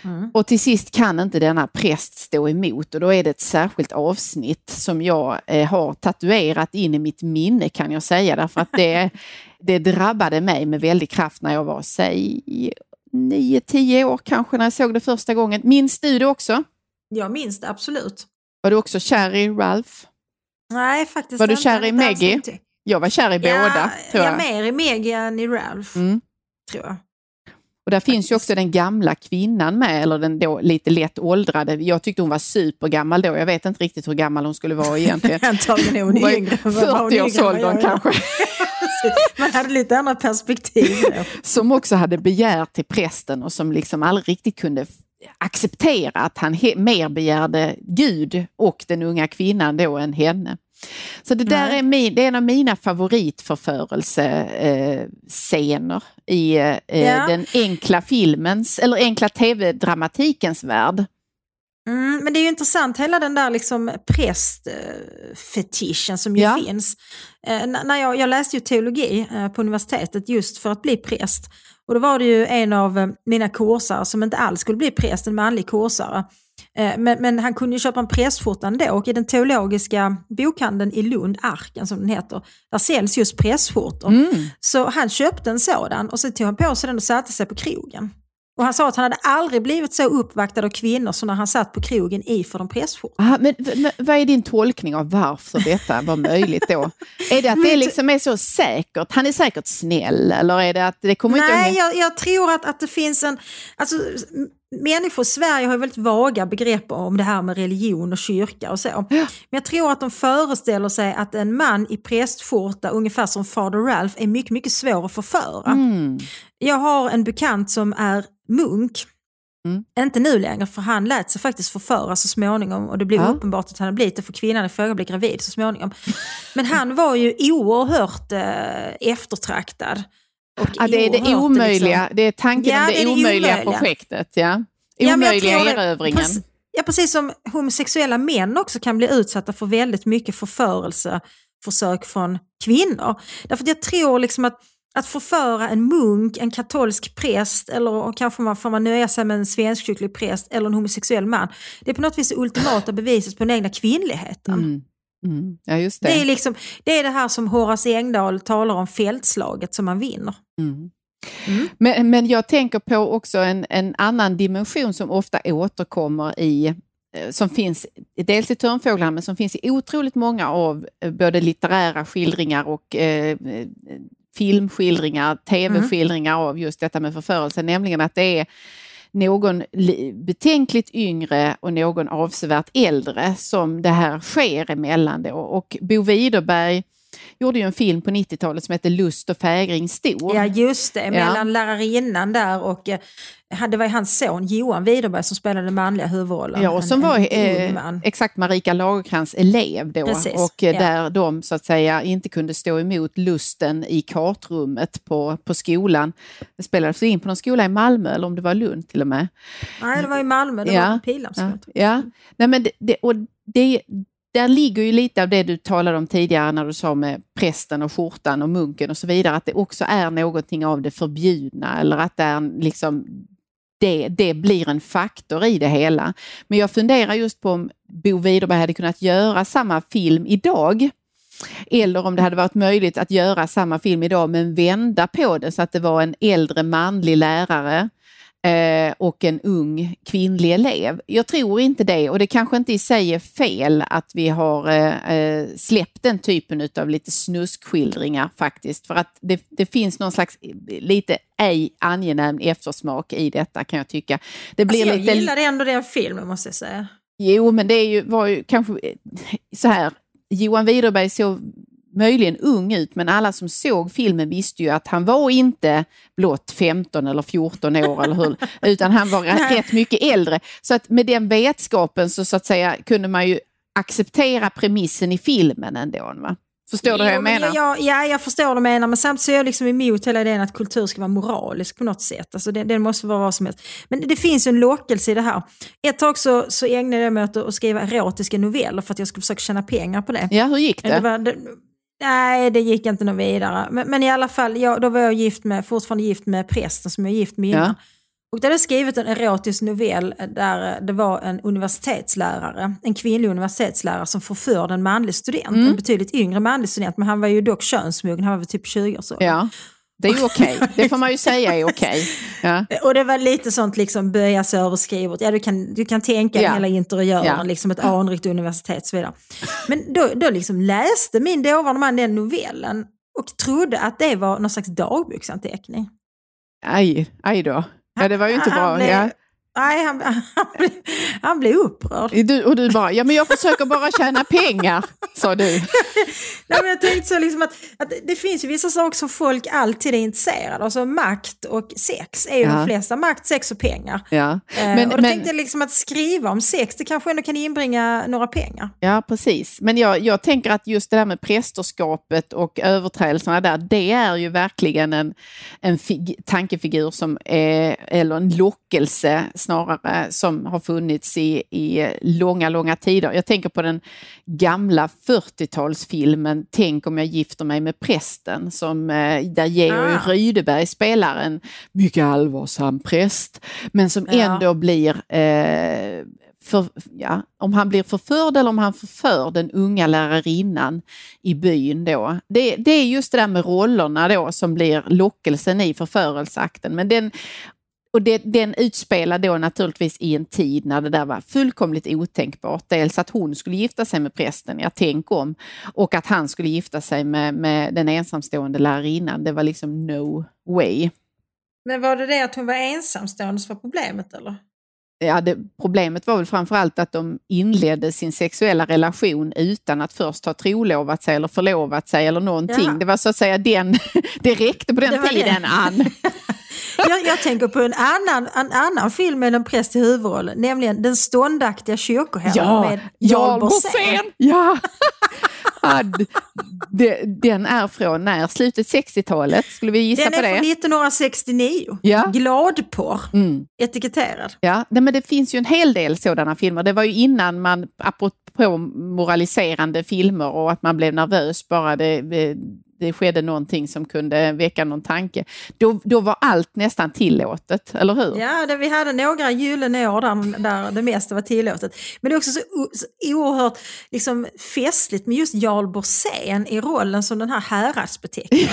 [SPEAKER 3] Mm.
[SPEAKER 2] Och till sist kan inte denna präst stå emot och då är det ett särskilt avsnitt som jag eh, har tatuerat in i mitt minne kan jag säga därför att det, (laughs) det drabbade mig med väldig kraft när jag var, säg, 9-10 år kanske när jag såg det första gången. Minns du det också?
[SPEAKER 3] Jag minns det absolut.
[SPEAKER 2] Var du också kär i Ralph?
[SPEAKER 3] Nej, faktiskt
[SPEAKER 2] Var du kär i Maggie? Jag var kär i båda, tror
[SPEAKER 3] Ja,
[SPEAKER 2] jag.
[SPEAKER 3] mer i Maggie än i Ralph,
[SPEAKER 2] Mm.
[SPEAKER 3] tror jag.
[SPEAKER 2] Och där finns ju också den gamla kvinnan med, eller den då lite lätt åldrade. Jag tyckte hon var supergammal då. Jag vet inte riktigt hur gammal hon skulle vara egentligen. (laughs)
[SPEAKER 3] Antagligen är hon yngre. Vad var hon yngre än vad
[SPEAKER 2] 40-årsåldern
[SPEAKER 3] jag är?
[SPEAKER 2] kanske. (laughs)
[SPEAKER 3] Man hade lite andra perspektiv.
[SPEAKER 2] Som också hade begär till prästen och som liksom aldrig riktigt kunde acceptera att han mer begärde Gud och den unga kvinnan då än henne. Så det där
[SPEAKER 3] Nej.
[SPEAKER 2] är, min, det är en av mina favoritförförelsescener eh, i eh,
[SPEAKER 3] Ja.
[SPEAKER 2] den enkla filmens, eller enkla tv-dramatikens värld.
[SPEAKER 3] Mm, men det är ju intressant, hela den där liksom prästfetischen som ju
[SPEAKER 2] Ja.
[SPEAKER 3] finns. Eh, när jag, jag läste ju teologi eh, på universitetet just för att bli präst. Och då var det ju en av eh, mina kursare som inte alls skulle bli präst, en manlig kursare. Eh, men, men han kunde ju köpa en prästskjorta ändå och i den teologiska bokhandeln i Lund, Arken som den heter, där säljs just prästskjortor.
[SPEAKER 2] Mm.
[SPEAKER 3] Så han köpte en sådan och så tog han på sig den och satte sig på krogen. Och han sa att han hade aldrig blivit så uppvaktad av kvinnor som när han satt på krogen i för en pressskjorta.
[SPEAKER 2] Aha, men, men vad är din tolkning av varför detta var möjligt då? (laughs) Är det att det liksom är så säkert? Han är säkert snäll eller är det att det kommer
[SPEAKER 3] Nej,
[SPEAKER 2] inte...
[SPEAKER 3] jag, jag tror att, att det finns en... Alltså, människor i Sverige har ju väldigt vaga begrepp om det här med religion och kyrka och så. Men jag tror att de föreställer sig att en man i prästskjorta, ungefär som Fader Ralph, är mycket, mycket svår att förföra.
[SPEAKER 2] Mm.
[SPEAKER 3] Jag har en bekant som är munk.
[SPEAKER 2] Mm.
[SPEAKER 3] Inte nu längre, för han lät sig faktiskt förföra så småningom och det blev
[SPEAKER 2] Ja.
[SPEAKER 3] uppenbart att han hade blivit det för kvinnan i fråga blev gravid så småningom. Men han var ju oerhört eh, eftertraktad.
[SPEAKER 2] Ja, det är det
[SPEAKER 3] oerhört,
[SPEAKER 2] omöjliga,
[SPEAKER 3] liksom-
[SPEAKER 2] det är tanken
[SPEAKER 3] Ja,
[SPEAKER 2] om
[SPEAKER 3] det
[SPEAKER 2] det,
[SPEAKER 3] är det
[SPEAKER 2] omöjliga
[SPEAKER 3] omöjliga.
[SPEAKER 2] projektet. Ja.
[SPEAKER 3] Ja,
[SPEAKER 2] Omöjliga
[SPEAKER 3] det.
[SPEAKER 2] erövringen.
[SPEAKER 3] Ja, precis som homosexuella män också kan bli utsatta för väldigt mycket förförelseförsök från kvinnor. Därför att jag tror liksom att, att förföra en munk, en katolsk präst eller kanske man, får man nöja sig med en svenskkyrklig präst eller en homosexuell man. Det är på något vis det ultimata beviset på den egna kvinnligheten.
[SPEAKER 2] Mm. Mm. Ja, just det.
[SPEAKER 3] Det, är liksom, det är det här som Horace Engdahl talar om, fältslaget som man vinner.
[SPEAKER 2] Mm.
[SPEAKER 3] Mm.
[SPEAKER 2] Men, men jag tänker på också en, en annan dimension som ofta återkommer i eh, som finns dels i Törnfåglarna men som finns i otroligt många av eh, både litterära skildringar och eh, eh, filmskildringar, tv-skildringar av just detta med förförelse, nämligen att det är någon betänkligt yngre och någon avsevärt äldre som det här sker emellan då. Och Bo Widerberg gjorde ju en film på 90-talet som heter Lust och fägring stor.
[SPEAKER 3] Ja just det,
[SPEAKER 2] Ja.
[SPEAKER 3] mellan lärarinnan där och eh, det var ju hans son Johan Widerberg som spelade manliga huvudrollen.
[SPEAKER 2] Ja, och som
[SPEAKER 3] En-
[SPEAKER 2] var
[SPEAKER 3] en
[SPEAKER 2] eh, exakt Marika Lagercrantz elev då
[SPEAKER 3] Precis,
[SPEAKER 2] och eh,
[SPEAKER 3] ja.
[SPEAKER 2] där de så att säga inte kunde stå emot lusten i kartrummet på, på skolan. Det spelades in på någon skola i Malmö eller om det var Lund till och med.
[SPEAKER 3] Nej, det var i Malmö, det
[SPEAKER 2] Ja,
[SPEAKER 3] var på Pildammsskolan.
[SPEAKER 2] Ja, ja. Nej, men det, det, och det, där ligger ju lite av det du talade om tidigare när du sa med prästen och skjortan och munken och så vidare, att det också är någonting av det förbjudna eller att det är liksom det, det blir en faktor i det hela. Men jag funderar just på om Bo Widerberg hade kunnat göra samma film idag. Eller om det hade varit möjligt att göra samma film idag men vända på det så att det var en äldre manlig lärare eh, och en ung kvinnlig elev. Jag tror inte det och det kanske inte i sig är fel att vi har eh, eh släppt den typen av lite snuskskildringar faktiskt. För att det, det finns någon slags lite ej angenäm eftersmak i detta kan jag tycka. Det
[SPEAKER 3] blir alltså, jag lite... gillade ändå den filmen måste jag säga.
[SPEAKER 2] Jo, men det är ju, var ju kanske så här. Johan Widerberg såg möjligen ung ut, men alla som såg filmen visste ju att han var inte blott 15 eller 14 år, eller hur, (laughs) utan han var rätt mycket äldre. Så att med den vetskapen så, så att säga kunde man ju acceptera premissen i filmen ändå. Va? Förstår du vad jag menar?
[SPEAKER 3] Jag, ja, jag förstår vad du menar, men samtidigt så är jag liksom emot hela idén att kultur ska vara moralisk på något sätt. Alltså det, det måste vara vad som helst. Men det finns ju en lockelse i det här. Ett tag så, så ägnade jag mig åt att skriva erotiska noveller för att jag skulle försöka tjäna pengar på det.
[SPEAKER 2] Ja, hur gick det?
[SPEAKER 3] det, var, det nej, det gick inte något vidare. Men, men, i alla fall, jag, då var jag gift med, fortfarande gift med prästen som jag är gift med innan. Ja. Och då hade skrivit en erotisk novell där det var en universitetslärare, en kvinnlig universitetslärare som förförde en manlig student, mm. en betydligt yngre manlig student, men han var ju dock könsmogen, han var väl typ 20 år så.
[SPEAKER 2] Ja. Det är ju okej, okay. det får man ju säga är okej. Okay. Ja. (laughs)
[SPEAKER 3] Och det var lite sånt liksom böja sig över skrivbordet. Ja, du kan, du kan tänka ja. hela interiören, ja. liksom ett anrikt universitet och så vidare. Men då, då liksom läste min dåvarande man den novellen och trodde att det var någon slags dagboksanteckning.
[SPEAKER 2] Aj, aj då. Ja, det var ju inte bra.
[SPEAKER 3] Blev,
[SPEAKER 2] ja.
[SPEAKER 3] Nej, han, (laughs) han, blev, han blev upprörd.
[SPEAKER 2] Du, och du bara, ja men jag försöker bara tjäna pengar, sa du. (laughs)
[SPEAKER 3] Nej, men jag tänkte så liksom att, att det finns ju vissa saker som folk alltid är intresserade av. Alltså makt och sex är ju ja. de flesta. Makt, sex och pengar.
[SPEAKER 2] Ja.
[SPEAKER 3] Eh, men, och då men, tänkte jag liksom att skriva om sex, det kanske ändå kan inbringa några pengar.
[SPEAKER 2] Ja, precis. Men jag, jag tänker att just det där med prästerskapet och överträdelserna där, det är ju verkligen en, en fig, tankefigur som är, eller en lockelse snarare som har funnits i, i långa, långa tider. Jag tänker på den gamla 40-talsfilmen Tänk om jag gifter mig med prästen som eh, där Georg ah. Rydeberg spelar en mycket allvarsam präst men som ja. ändå blir eh, för, ja, om han blir förförd eller om han förför den unga lärarinnan i byn då. Det, det, är just det där med rollerna då som blir lockelsen i förförelseakten. Men den, och det, den utspelar då naturligtvis i en tid när det där var fullkomligt otänkbart. Dels att hon skulle gifta sig med prästen, jag tänk om, och att han skulle gifta sig med, med den ensamstående lärarinnan. Det var liksom no way.
[SPEAKER 3] Men var det det att hon var ensamstående som var problemet eller?
[SPEAKER 2] Ja, det, problemet var väl framförallt att de inledde sin sexuella relation utan att först ha trolovat sig eller förlovat sig eller någonting. Ja. Det var så att säga den, (laughs) det räckte på den tiden, Ann. (laughs)
[SPEAKER 3] jag, jag, tänker på en annan, en annan film med en präst i huvudrollen, nämligen Den ståndaktiga kyrkoherden ja, med Jarl Borssén.
[SPEAKER 2] Ja. (laughs) ja, den är från när? Slutet 60-talet? Skulle vi gissa
[SPEAKER 3] den
[SPEAKER 2] på det?
[SPEAKER 3] Den är från 1969. Ja. Gladporr. Mm. Etiketterad.
[SPEAKER 2] Ja, men det finns ju en hel del sådana filmer. Det var ju innan man, apropå moraliserande filmer och att man blev nervös bara det, det skedde någonting som kunde väcka någon tanke. Då, då var allt nästan tillåtet, eller hur?
[SPEAKER 3] Ja, det, vi hade några gyllene år där, där det mesta var tillåtet. Men det är också så, så oerhört liksom, festligt med just Jarl Borssén i rollen som den här häradsbeteckningen.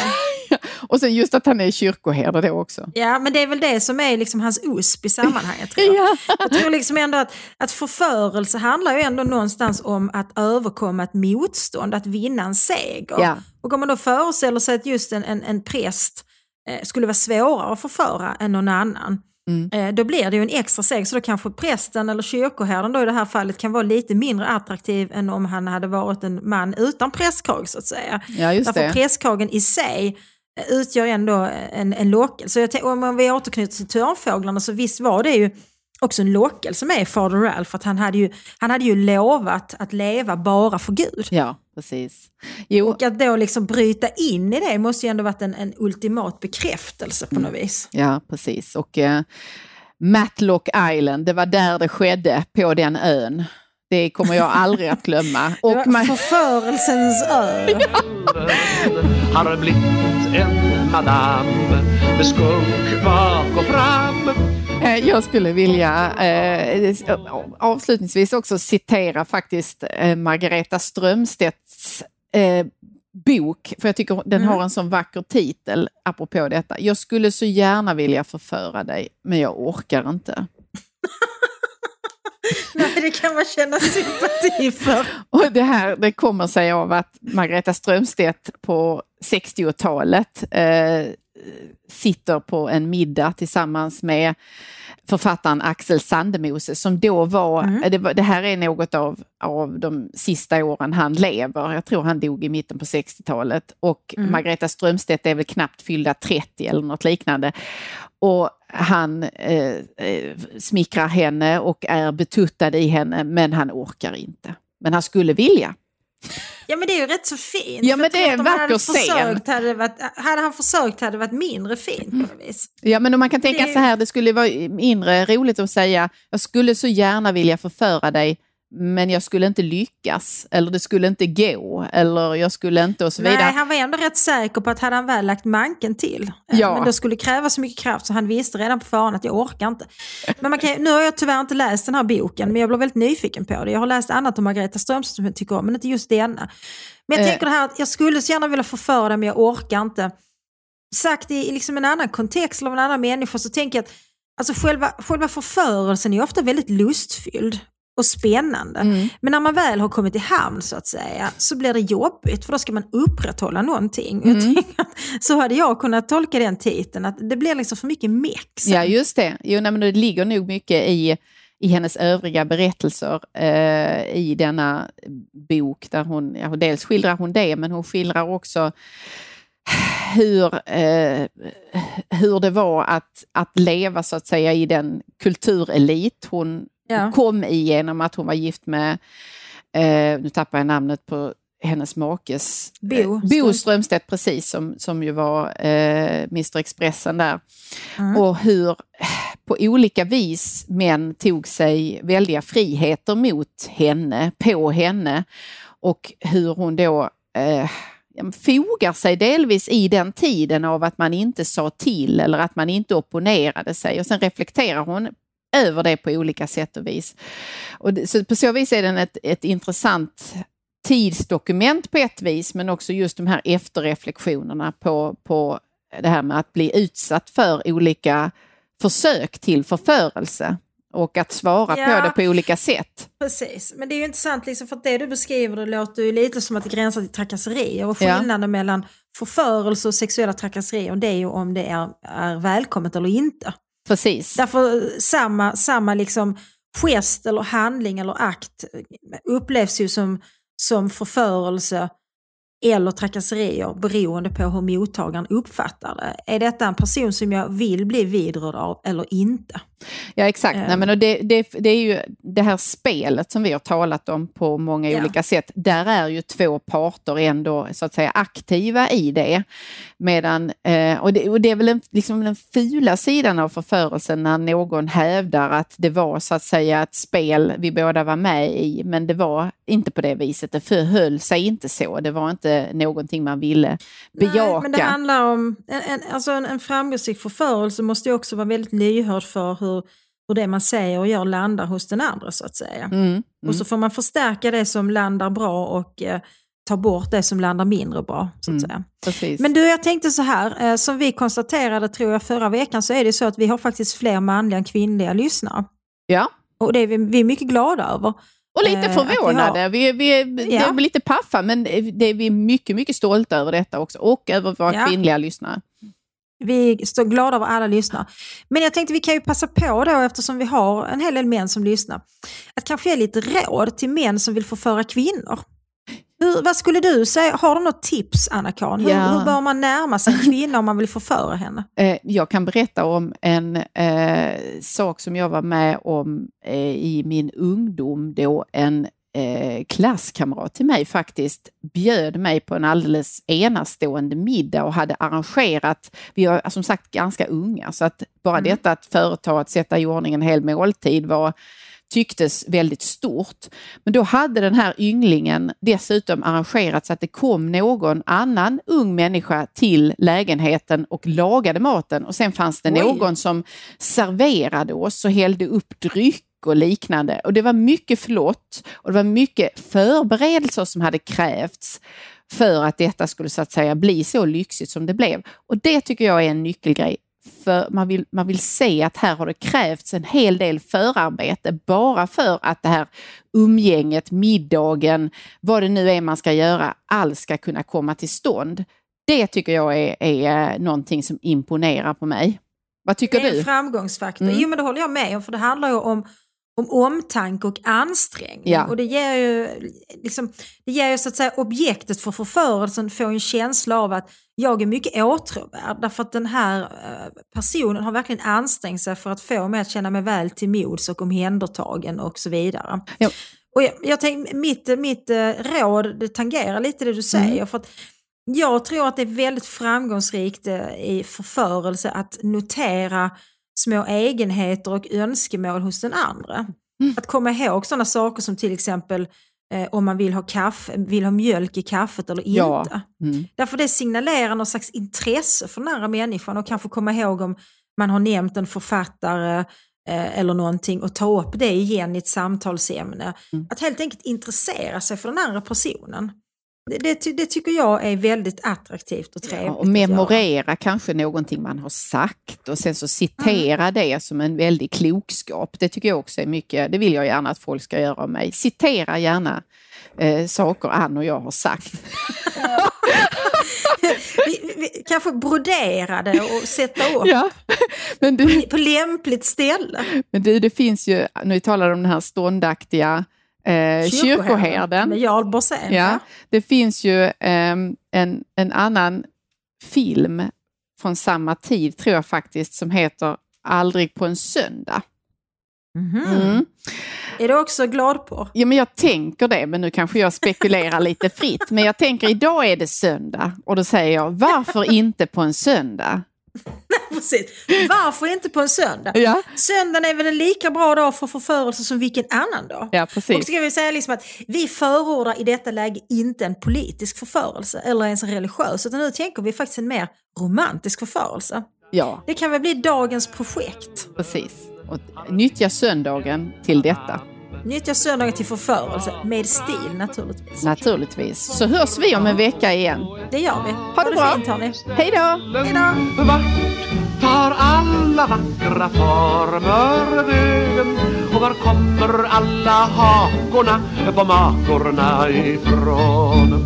[SPEAKER 3] (laughs)
[SPEAKER 2] Och sen just att han är kyrkoherde då också.
[SPEAKER 3] Ja, men det är väl det som är liksom hans USP i sammanhanget. Tror jag. (laughs) ja. jag tror liksom ändå att, att förförelse handlar ju ändå någonstans om att överkomma ett motstånd, att vinna en seger. Ja. Och om man då föreställer sig att just en, en, en präst eh, skulle vara svårare att förföra än någon annan, Mm. Eh, då blir det ju en extra seger, så då kanske prästen eller kyrkoherden då i det här fallet kan vara lite mindre attraktiv än om han hade varit en man utan prästkrage så att säga.
[SPEAKER 2] Ja, just
[SPEAKER 3] Därför prästkragen i sig eh, utgör ändå en, en lockelse. Om vi återknyter till törnfåglarna så visst var det ju också en lockelse med Fader Ralph, att han hade, ju, han hade ju lovat att leva bara för Gud.
[SPEAKER 2] Ja, precis.
[SPEAKER 3] Jo. Och att då liksom bryta in i det måste ju ändå varit en, en ultimat bekräftelse på något mm. vis.
[SPEAKER 2] Ja, precis. Och eh, Matlock Island, det var där det skedde, på den ön. Det kommer jag aldrig att glömma. (laughs)
[SPEAKER 3] Och man... Förförelsens ö. (laughs)
[SPEAKER 1] Har blivit en madam med skunk bak och fram
[SPEAKER 2] jag skulle vilja eh, avslutningsvis också citera faktiskt eh, Margareta Strömstedts eh, bok, för jag tycker den
[SPEAKER 3] Mm.
[SPEAKER 2] har en sån vacker titel apropå detta. Jag skulle så gärna vilja förföra dig, men jag orkar inte. (laughs) (laughs)
[SPEAKER 3] Nej, det kan man känna sympati för.
[SPEAKER 2] Och det här det kommer sig av att Margareta Strömstedt på 60-talet eh, sitter på en middag tillsammans med författaren Axel Sandemose som då var,
[SPEAKER 3] Mm.
[SPEAKER 2] det, var det här är något av, av de sista åren han lever. Jag tror han dog i mitten på 60-talet och
[SPEAKER 3] Mm.
[SPEAKER 2] Margareta Strömstedt är väl knappt fyllda 30 eller något liknande. Och han eh, eh, smickrar henne och är betuttad i henne men han orkar inte. Men han skulle vilja.
[SPEAKER 3] Ja men det är ju rätt så fint.
[SPEAKER 2] Ja, men det är en vacker scen.
[SPEAKER 3] försökt Hade, varit, hade han försökt hade det varit mindre fint på något vis.
[SPEAKER 2] Ja, men om man kan tänka
[SPEAKER 3] Det-
[SPEAKER 2] så här, det skulle vara mindre roligt att säga, jag skulle så gärna vilja förföra dig, men jag skulle inte lyckas, eller det skulle inte gå, eller jag skulle inte och så vidare.
[SPEAKER 3] Nej, han var ändå rätt säker på att hade han väl lagt manken till, eh,
[SPEAKER 2] Ja.
[SPEAKER 3] men det skulle kräva så mycket kraft så han visste redan på förhand att jag orkar inte. Men man kan, nu har jag tyvärr inte läst den här boken, men jag blev väldigt nyfiken på det. Jag har läst annat om Margareta Strömstedt som jag tycker om, men inte just denna. Men jag
[SPEAKER 2] Eh.
[SPEAKER 3] tänker det här att jag skulle så gärna vilja förföra dig, men jag orkar inte. Sagt i, i liksom en annan kontext eller av en annan människa så tänker jag att alltså själva, själva förförelsen är ofta väldigt lustfylld och spännande.
[SPEAKER 2] Mm.
[SPEAKER 3] Men när man väl har kommit i hamn så att säga så blir det jobbigt för då ska man upprätthålla någonting. Jag
[SPEAKER 2] Mm.
[SPEAKER 3] tänker att, så hade jag kunnat tolka den titeln, att det blir liksom för mycket meck.
[SPEAKER 2] Ja, just det. Jo, nej, men det ligger nog mycket i, i hennes övriga berättelser eh, i denna bok. Där hon, ja, dels skildrar hon det, men hon skildrar också hur, eh, hur det var att, att leva så att säga i den kulturelit hon
[SPEAKER 3] Ja.
[SPEAKER 2] kom i genom att hon var gift med, eh, nu tappar jag namnet på hennes makes,
[SPEAKER 3] Bo
[SPEAKER 2] eh, Bo
[SPEAKER 3] Strömstedt.
[SPEAKER 2] Precis, som, som ju var eh, Mr Expressen där.
[SPEAKER 3] Mm.
[SPEAKER 2] Och hur eh, på olika vis män tog sig väldiga friheter mot henne, på henne. Och hur hon då eh, fogar sig delvis i den tiden av att man inte sa till eller att man inte opponerade sig. Och sen reflekterar hon över det på olika sätt och vis. Och så på så vis är den ett, ett intressant tidsdokument på ett vis, men också just de här efterreflektionerna på, på det här med att bli utsatt för olika försök till förförelse och att svara
[SPEAKER 3] Ja.
[SPEAKER 2] på det på olika sätt.
[SPEAKER 3] Precis, men det är ju intressant liksom för att det du beskriver det låter ju lite som att det gränsar till trakasserier och
[SPEAKER 2] Ja.
[SPEAKER 3] skillnaden mellan förförelse och sexuella trakasserier det är ju om det är, är välkommet eller inte.
[SPEAKER 2] Precis.
[SPEAKER 3] Därför samma, samma liksom gest eller handling eller akt upplevs ju som, som förförelse eller trakasserier beroende på hur mottagaren uppfattar det. Är detta en person som jag vill bli vidrörd av eller inte?
[SPEAKER 2] Ja exakt, Nej,
[SPEAKER 3] Ehm.
[SPEAKER 2] men och det, det, det är ju det här spelet som vi har talat om på många
[SPEAKER 3] Ja.
[SPEAKER 2] olika sätt. Där är ju två parter ändå så att säga aktiva i det. Medan, eh, och, det och det är väl en, liksom den fula sidan av förförelsen när någon hävdar att det var så att säga ett spel vi båda var med i, men det var inte på det viset. Det förhöll sig inte så. Det var inte någonting man ville bejaka.
[SPEAKER 3] Nej, men det handlar om, en, en, alltså en, en framgångsrik förförelse måste ju också vara väldigt lyhörd för hur, hur det man säger och gör landar hos den andra så att säga.
[SPEAKER 2] Mm, mm.
[SPEAKER 3] Och så får man förstärka det som landar bra och eh, ta bort det som landar mindre bra. så att
[SPEAKER 2] Mm.
[SPEAKER 3] säga. Men du, jag tänkte så här, eh, som vi konstaterade tror jag förra veckan så är det så att vi har faktiskt fler manliga än kvinnliga lyssnare.
[SPEAKER 2] ja.
[SPEAKER 3] Och det är vi, vi är mycket glada över.
[SPEAKER 2] Och lite
[SPEAKER 3] Eh,
[SPEAKER 2] förvånade. Vi, vi, vi
[SPEAKER 3] Ja.
[SPEAKER 2] är lite paffa, men det är vi mycket, mycket stolta över detta också. Och över våra
[SPEAKER 3] Ja.
[SPEAKER 2] kvinnliga lyssnare.
[SPEAKER 3] Vi står glada över alla lyssnare. Men jag tänkte vi kan ju passa på då, eftersom vi har en hel del män som lyssnar, att kanske ge lite råd till män som vill förföra kvinnor. Hur, vad skulle du säga, har du något tips Anna-Karin? Hur,
[SPEAKER 2] Ja.
[SPEAKER 3] hur bör man närma sig en kvinna om man vill förföra henne?
[SPEAKER 2] Eh, Jag kan berätta om en eh, sak som jag var med om eh, i min ungdom då en eh, klasskamrat till mig faktiskt bjöd mig på en alldeles enastående middag och hade arrangerat, vi var som sagt ganska unga, så att bara
[SPEAKER 3] Mm.
[SPEAKER 2] detta att företa att sätta i ordning en hel måltid var tycktes väldigt stort. Men då hade den här ynglingen dessutom arrangerat så att det kom någon annan ung människa till lägenheten och lagade maten och sen fanns det
[SPEAKER 3] Oj.
[SPEAKER 2] någon som serverade oss och hällde upp dryck och liknande. Och det var mycket flott och det var mycket förberedelser som hade krävts för att detta skulle så att säga bli så lyxigt som det blev. Och det tycker jag är en nyckelgrej. För man vill, man vill se att här har det krävts en hel del förarbete bara för att det här umgänget, middagen, vad det nu är man ska göra, allt ska kunna komma till stånd. Det tycker jag är, är någonting som imponerar på mig. Vad tycker du?
[SPEAKER 3] Det är en framgångsfaktor. Mm. Jo men det håller jag med om för det handlar ju om om omtanke och ansträngning. Ja. Och det ger ju, liksom, det ger ju så att säga objektet för förförelsen får en känsla av att jag är mycket åtråvärd därför att den här eh, personen har verkligen ansträngt sig för att få mig att känna mig väl till mods och omhändertagen och så vidare. Ja. Och jag, jag tänkte, mitt, mitt eh, råd det tangerar lite det du säger. Mm. För att jag tror att det är väldigt framgångsrikt eh, i förförelse att notera små egenheter och önskemål hos den andra. Mm. Att komma ihåg sådana saker som till exempel eh, om man vill ha, kaffe, vill ha mjölk i kaffet eller inte. Ja. Mm. Därför det signalerar någon slags intresse för den andra människan och kanske komma ihåg om man har nämnt en författare eh, eller någonting och ta upp det igen i ett samtalsämne. Mm. Att helt enkelt intressera sig för den andra personen. Det, det, tycker jag är väldigt attraktivt och trevligt. Ja,
[SPEAKER 2] och memorera kanske någonting man har sagt och sen så citera mm. det som en väldig klokskap. Det tycker jag också är mycket, det vill jag gärna att folk ska göra av mig. Citera gärna eh, saker Ann och jag har sagt. (laughs)
[SPEAKER 3] vi, vi, kanske brodera det och sätta upp ja, men du, på lämpligt ställe.
[SPEAKER 2] Men du, det finns ju, vi talar om den här ståndaktiga eh, kyrkoherden.
[SPEAKER 3] Med Jarl Borssén.
[SPEAKER 2] Ja, det finns ju eh, en, en annan film från samma tid, tror jag faktiskt, som heter Aldrig på en söndag.
[SPEAKER 3] Mm. Mm. Är du också glad på?
[SPEAKER 2] Ja, men jag tänker det, men nu kanske jag spekulerar lite fritt. Men jag tänker idag är det söndag och då säger jag varför inte på en söndag? (laughs)
[SPEAKER 3] Precis. Varför inte på en söndag? Ja. Söndagen är väl en lika bra dag för förförelse som vilken annan dag?
[SPEAKER 2] Ja, precis.
[SPEAKER 3] Och ska vi säga liksom att vi förordar i detta läge inte en politisk förförelse eller ens en religiös, utan nu tänker vi faktiskt en mer romantisk förförelse. Ja. Det kan väl bli dagens projekt?
[SPEAKER 2] Precis. Och nyttja söndagen till detta.
[SPEAKER 3] Nyttja söndagen till förförelse, med stil naturligtvis.
[SPEAKER 2] Naturligtvis. Så hörs vi om en vecka igen.
[SPEAKER 3] Det gör vi.
[SPEAKER 2] Ha, det, det bra. Fint, hörni. Hej då!
[SPEAKER 3] Hej då!
[SPEAKER 1] Vart tar alla vackra former vägen? Och var kommer alla hakorna på makorna ifrån?